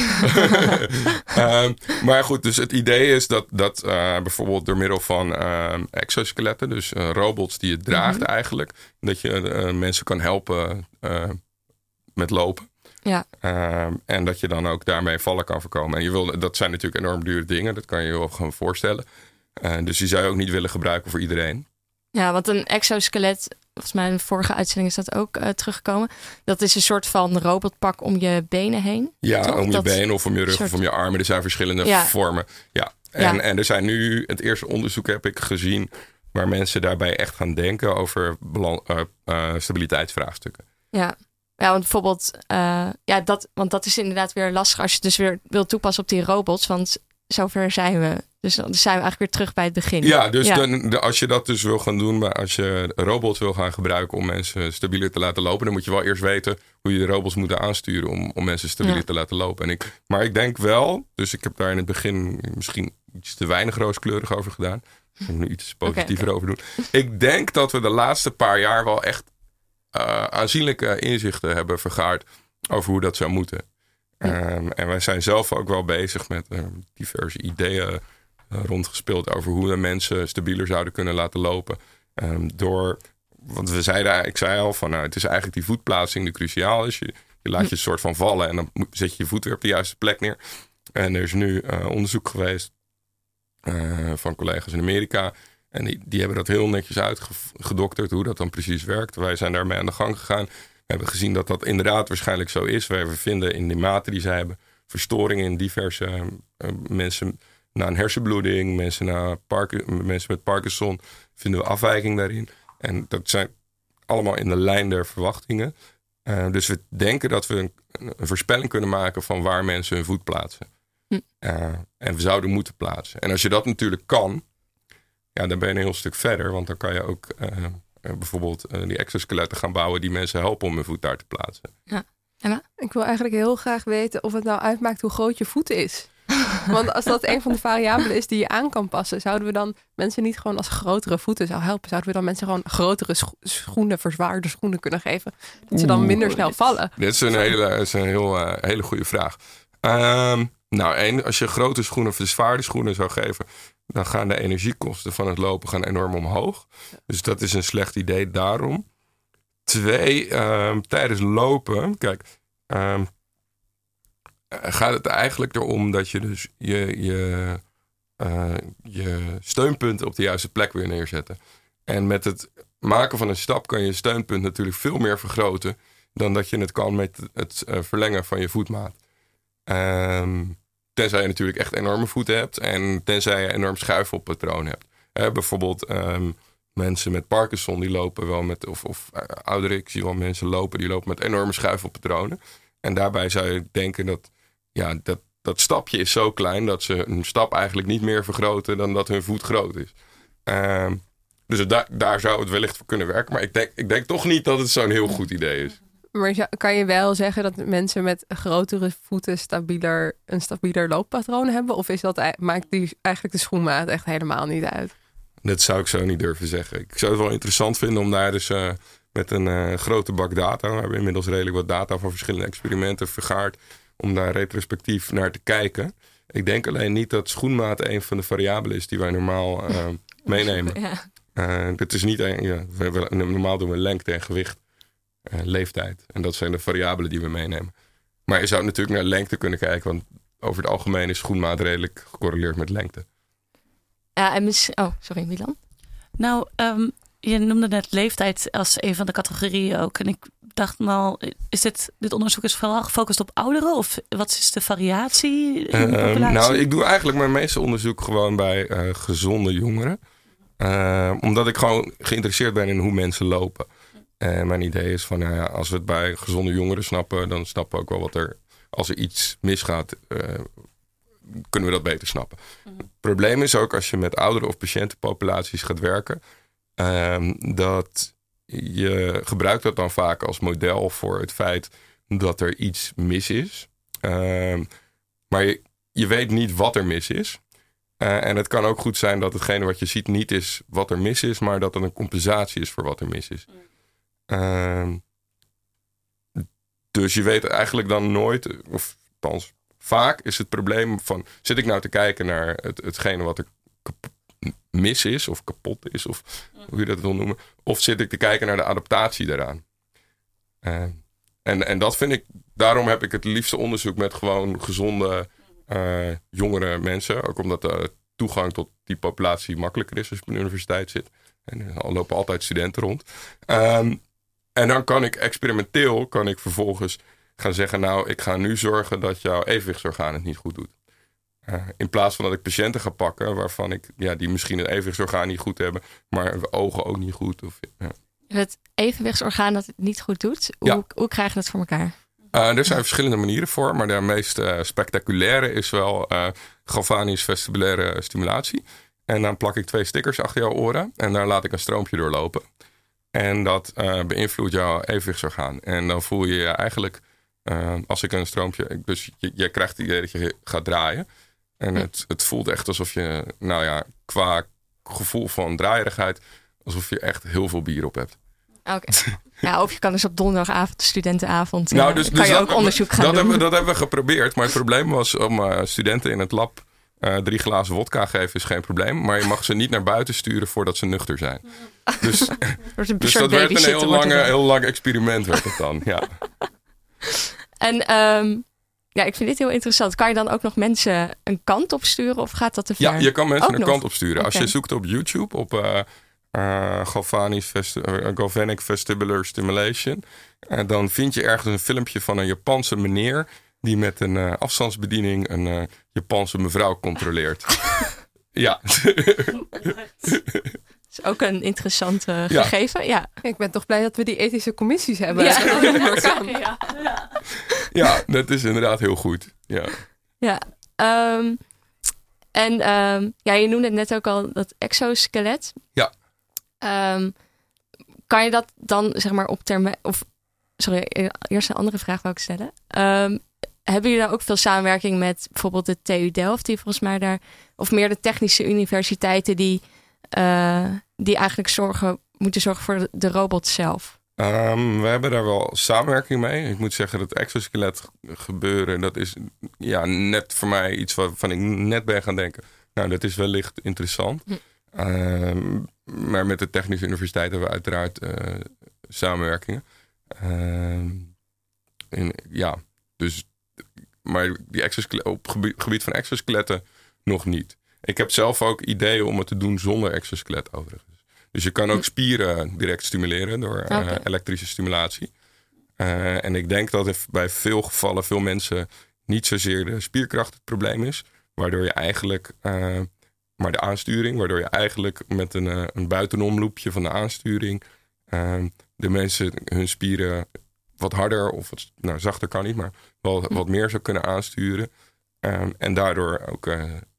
Ehm, maar goed, dus het idee is dat, dat eh, bijvoorbeeld door middel van ehm, exoskeletten, dus eh, robots die je draagt Mhm. eigenlijk, dat je eh, mensen kan helpen met lopen. Ja. Ehm, en dat je dan ook daarmee vallen kan voorkomen. En je wil, dat zijn natuurlijk enorm dure dingen, dat kan je je wel gewoon voorstellen. Dus die zou je ook niet willen gebruiken voor iedereen. Ja, want een exoskelet, volgens mij in de vorige uitzending is dat ook eh, teruggekomen. Dat is een soort van robotpak om je benen heen. Ja, Toch? om je Dat been of om je rug soort- of om je armen. Er zijn verschillende Ja. vormen. Ja. En, Ja. en er zijn nu, het eerste onderzoek heb ik gezien... waar mensen daarbij echt gaan denken over belan- eh, eh, stabiliteitsvraagstukken. Ja. Ja, want bijvoorbeeld, ja, dat, want dat is inderdaad weer lastig als je het dus weer wil toepassen op die robots. Want zover zijn we. Dus dan zijn we eigenlijk weer terug bij het begin. Ja, dus Ja. Dan, de- als je dat dus wil gaan doen... maar als je robots wil gaan gebruiken om mensen stabieler te laten lopen... dan moet je wel eerst weten hoe je de robots moet aansturen... om, om mensen stabieler Ja. te laten lopen. En ik, maar ik denk wel, dus ik heb daar in het begin misschien iets te weinig rooskleurig over gedaan... Ik moet nu iets positiever over doen. Ik denk dat we de laatste paar jaar wel echt eh, aanzienlijke inzichten hebben vergaard over hoe dat zou moeten. Ehm, en wij zijn zelf ook wel bezig met eh, diverse ideeën eh, rondgespeeld over hoe we mensen stabieler zouden kunnen laten lopen. Ehm, door, want we zeiden, ik zei al van, nou, het is eigenlijk die voetplaatsing die cruciaal is. Je, je laat je een soort van vallen en dan zet je je voet weer op de juiste plek neer. En er is nu eh, onderzoek geweest eh, van collega's in Amerika. En die, die hebben dat heel netjes uitgedokterd, hoe dat dan precies werkt. Wij zijn daarmee aan de gang gegaan. We hebben gezien dat dat inderdaad waarschijnlijk zo is. We vinden in de mate die zij hebben verstoringen in diverse eh, mensen na een hersenbloeding, mensen, na Parki- mensen met Parkinson, vinden we afwijking daarin. En dat zijn allemaal in de lijn der verwachtingen. Eh, dus we denken dat we een, een voorspelling kunnen maken van waar mensen hun voet plaatsen. Hm. Eh, en we zouden moeten plaatsen. En als je dat natuurlijk kan, ja, dan ben je een heel stuk verder. Want dan kan je ook eh, bijvoorbeeld eh, die exoskeletten gaan bouwen die mensen helpen om hun voet daar te plaatsen. Ik wil eigenlijk heel graag weten of het nou uitmaakt hoe groot je voet is. <laughs> Want als dat een van de variabelen is die je aan kan passen, zouden we dan mensen niet gewoon als grotere voeten zou helpen? Zouden we dan mensen gewoon grotere scho- schoenen, verzwaarde schoenen kunnen geven? Dat ze dan minder snel vallen. Dit is een hele, is een heel, eh, hele goede vraag. Ehm, nou, één, als je grote schoenen of zwaarde schoenen zou geven, dan gaan de energiekosten van het lopen gaan enorm omhoog. Dus dat is een slecht idee daarom. Twee, ehm, tijdens lopen, kijk, ehm, eh, gaat het eigenlijk erom dat je dus je, je, eh, je steunpunten op de juiste plek weer neerzetten. En met het maken van een stap kan je steunpunt natuurlijk veel meer vergroten dan dat je het kan met het eh, verlengen van je voetmaat. Ehm, tenzij je natuurlijk echt enorme voeten hebt en tenzij je enorm schuifelpatroon hebt. Hè, bijvoorbeeld ehm, mensen met Parkinson die lopen wel met, of, of eh, ouderen, ik zie wel mensen lopen die lopen met enorme schuifelpatronen. En daarbij zou je denken dat ja, dat, dat stapje is zo klein dat ze een stap eigenlijk niet meer vergroten dan dat hun voet groot is. Ehm, dus da- daar zou het wellicht voor kunnen werken. Maar ik denk, ik denk toch niet dat het zo'n heel goed idee is. Maar kan je wel zeggen dat mensen met grotere voeten stabieler, een stabieler looppatroon hebben? Of is dat, maakt die eigenlijk de schoenmaat echt helemaal niet uit? Dat zou ik zo niet durven zeggen. Ik zou het wel interessant vinden om daar dus uh, met een uh, grote bak data, we hebben inmiddels redelijk wat data van verschillende experimenten vergaard, om daar retrospectief naar te kijken. Ik denk alleen niet dat schoenmaat een van de variabelen is die wij normaal uh, <laughs> meenemen. Ja. Uh, dit is niet een, ja, we, normaal doen we lengte en gewicht, leeftijd. En dat zijn de variabelen die we meenemen. Maar je zou natuurlijk naar lengte kunnen kijken, want over het algemeen is schoenmaat redelijk gecorreleerd met lengte. Ja, en misschien. Oh, sorry, Milan. Nou, um, je noemde net leeftijd als een van de categorieën ook. En ik dacht mal, is dit, dit onderzoek is vooral gefocust op ouderen? Of wat is de variatie in de uh, Nou, ik doe eigenlijk mijn meeste onderzoek gewoon bij uh, gezonde jongeren. Uh, omdat ik gewoon geïnteresseerd ben in hoe mensen lopen. En mijn idee is van, nou ja, als we het bij gezonde jongeren snappen, dan snappen we ook wel wat er, als er iets misgaat, kunnen we dat beter snappen. Mhm. Het probleem is ook als je met ouderen of patiëntenpopulaties gaat werken, um, dat je gebruikt dat dan vaak als model voor het feit dat er iets mis is. Um, maar je, je, weet niet wat er mis is. Uh, en het kan ook goed zijn dat hetgene wat je ziet niet is wat er mis is, maar dat het een compensatie is voor wat er mis is. Uh, dus je weet eigenlijk dan nooit, of althans vaak is het probleem van... zit ik nou te kijken naar het, hetgene wat er mis is of kapot is... of hoe je dat wil noemen... of zit ik te kijken naar de adaptatie daaraan. Uh, en, en dat vind ik... daarom heb ik het liefste onderzoek met gewoon gezonde uh, jongere mensen. Ook omdat de toegang tot die populatie makkelijker is als je op een universiteit zit. En er lopen altijd studenten rond. Um, en dan kan ik experimenteel, kan ik vervolgens gaan zeggen, nou, ik ga nu zorgen dat jouw evenwichtsorgaan het niet goed doet. Uh, in plaats van dat ik patiënten ga pakken waarvan ik, ja, die misschien het evenwichtsorgaan niet goed hebben, maar de ogen ook niet goed. Of, ja. Het evenwichtsorgaan dat het niet goed doet, hoe, ja. hoe krijg je dat voor elkaar? Uh, er zijn verschillende manieren voor, maar de meest uh, spectaculaire is wel uh, galvanisch vestibulaire stimulatie. En dan plak ik twee stickers achter jouw oren en daar laat ik een stroompje doorlopen. En dat beïnvloedt jouw evenwichtsorgaan. En dan voel je je eigenlijk uh, als ik een stroompje. Dus je, je, krijgt het idee dat je gaat draaien. En het, het voelt echt alsof je, nou ja, qua gevoel van draaierigheid, alsof je echt heel veel bier op hebt. Oké. Ja, of je kan dus op donderdagavond, studentenavond, nou, uh, dus, kan dus je ook onderzoek gaan dat doen. Hebben, dat hebben we geprobeerd. Maar het probleem was om uh, studenten in het lab uh, drie glazen wodka geven is geen probleem. Maar je mag ze niet naar buiten sturen voordat ze nuchter zijn. Dus, <laughs> <laughs> dus dat werd een heel, lange, heel lang experiment werd het dan. Ja. <laughs> En um, ja, ik vind dit heel interessant. Kan je dan ook nog mensen een kant op sturen of gaat dat te ver? Ja, je kan mensen ook een nog? kant op sturen. Okay. Als je zoekt op YouTube op uh, uh, galvanisch uh, galvanic vestibular stimulation, dan vind je ergens een filmpje van een Japanse meneer die met een afstandsbediening een Japanse mevrouw controleert. <laughs> ja. is ook een interessant uh, gegeven. Ja. Ik ben toch blij dat we die ethische commissies hebben. Ja, <laughs> <laughs> ja. ja. ja dat is inderdaad heel goed. Ja. Ja. Um, en um, ja, je noemde het net ook al dat exoskelet. Ja. Um, kan je dat dan zeg maar op termijn... Of, sorry, eerst een andere vraag wou ik stellen. Hebben jullie daar ook veel samenwerking met bijvoorbeeld de TU Delft, die volgens mij daar, of meer de technische universiteiten die uh, die eigenlijk zorgen, moeten zorgen voor de robot zelf? Um, we hebben daar wel samenwerking mee. Ik moet zeggen dat exoskelet gebeuren, dat is ja, net voor mij iets waarvan ik net ben gaan denken. Nou, dat is wellicht interessant. Hm. Um, maar met de Technische Universiteit hebben we uiteraard uh, samenwerkingen. Um, in, ja, dus, maar die op gebied, gebied van exoskeletten nog niet. Ik heb zelf ook ideeën om het te doen zonder exoskelet overigens. Dus je kan ook hm. spieren direct stimuleren door eh, elektrische stimulatie. Uh, en ik denk dat bij veel gevallen veel mensen niet zozeer de spierkracht het probleem is. Waardoor je eigenlijk, uh, maar de aansturing, waardoor je eigenlijk met een, een buitenomloopje van de aansturing de mensen hun spieren wat harder of wat nou, zachter kan niet, maar wel hm. wat meer zou kunnen aansturen. en daardoor ook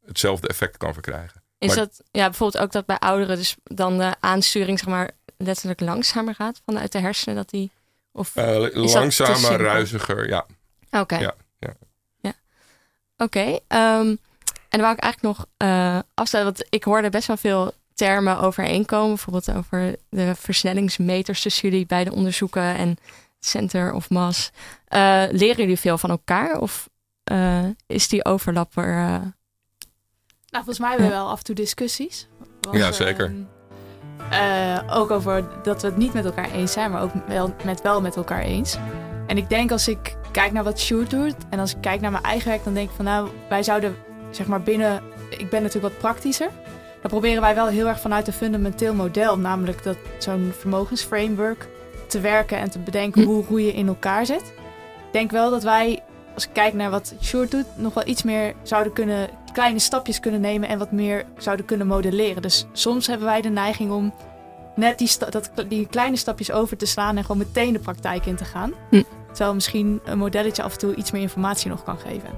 hetzelfde effect kan verkrijgen. Is dat ja, bijvoorbeeld ook dat bij ouderen dus dan de aansturing zeg maar letterlijk langzamer gaat vanuit de hersenen dat die of uh, langzamer, ruiziger, ja. Oké. Ja, ja. ja. Oké. Okay, um, en dan wou ik eigenlijk nog uh, afstellen, want ik hoorde best wel veel termen overeenkomen. Bijvoorbeeld over de versnellingsmeters tussen jullie bij de onderzoeken en center of mass. Uh, leren jullie veel van elkaar of uh, is die overlap er? Uh... Nou, volgens mij hebben we wel af en toe discussies. Want, ja, zeker. ook over dat we het niet met elkaar eens zijn, maar ook wel met, wel met elkaar eens. En ik denk als ik kijk naar wat Sjoerd doet en als ik kijk naar mijn eigen werk, dan denk ik van nou, wij zouden zeg maar binnen, ik ben natuurlijk wat praktischer. Dan proberen wij wel heel erg vanuit een fundamenteel model, namelijk dat zo'n vermogensframework te werken en te bedenken hm. hoe roeien in elkaar zit. Ik denk wel dat wij, als ik kijk naar wat Sjoerd doet, nog wel iets meer zouden kunnen, kleine stapjes kunnen nemen en wat meer zouden kunnen modelleren. Dus soms hebben wij de neiging om net die, dat, die kleine stapjes over te slaan en gewoon meteen de praktijk in te gaan. Hm. Terwijl misschien een modelletje af en toe iets meer informatie nog kan geven.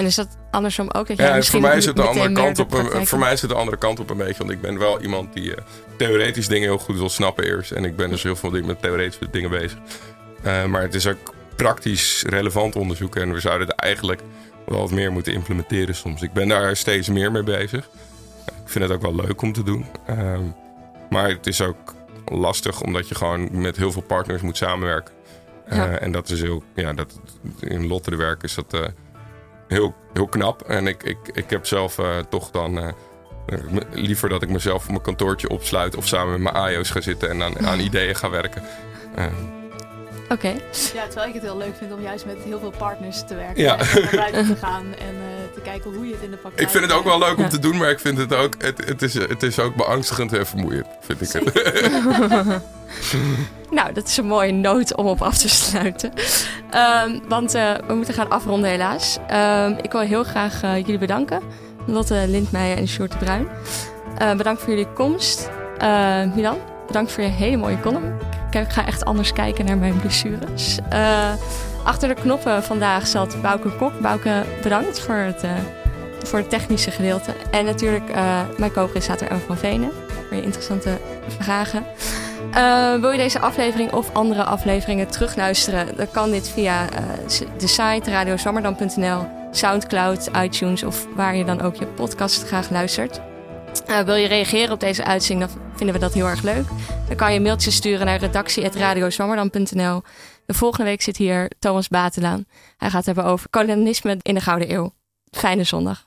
En is dat andersom ook? Dat ja, voor mij, zit de andere kant op een, voor mij zit de andere kant op een beetje. Want ik ben wel iemand die uh, theoretisch dingen heel goed wil snappen eerst. En ik ben dus heel veel met theoretische dingen bezig. Uh, maar het is ook praktisch relevant onderzoek. En we zouden het eigenlijk wel wat meer moeten implementeren soms. Ik ben daar steeds meer mee bezig. Ik vind het ook wel leuk om te doen. Uh, maar het is ook lastig omdat je gewoon met heel veel partners moet samenwerken. Uh, en dat is heel, ja, dat, in Lotte de werk is dat heel, heel knap. En ik, ik, ik heb zelf uh, toch dan liever dat ik mezelf op mijn kantoortje opsluit of samen met mijn AIO's ga zitten en aan, aan ideeën ga werken. Oké. Ja, terwijl ik het heel leuk vind om juist met heel veel partners te werken. Ja. En naar buiten te gaan en uh, te kijken hoe je het in de praktijk... Ik vind het ook wel leuk om te doen, maar ik vind het ook... Het, het, is, het is ook beangstigend en vermoeiend, vind ik het. <laughs> nou, dat is een mooie noot om op af te sluiten. Um, want uh, we moeten gaan afronden helaas. Um, ik wil heel graag uh, jullie bedanken. Lotte Lindmeijer en Sjoerd de Bruin. bedankt voor jullie komst. Milan, bedankt voor je hele mooie column. Ik ga echt anders kijken naar mijn blessures. Uh, achter de knoppen vandaag zat Bouke Kok. Bouke, bedankt voor het, uh, voor het technische gedeelte. En natuurlijk uh, mijn co-presentator Emma van Venen. Voor je interessante vragen. wil je deze aflevering of andere afleveringen terugluisteren? Dan kan dit via de site radiozwammerdam.nl, Soundcloud, iTunes of waar je dan ook je podcast graag luistert. Uh, wil je reageren op deze uitzending, dan vinden we dat heel erg leuk. Dan kan je een mailtje sturen naar redactie.radiozwammerdam.nl. De volgende week zit hier Thomas Batelaan. Hij gaat het hebben over kolonialisme in de Gouden Eeuw. Fijne zondag.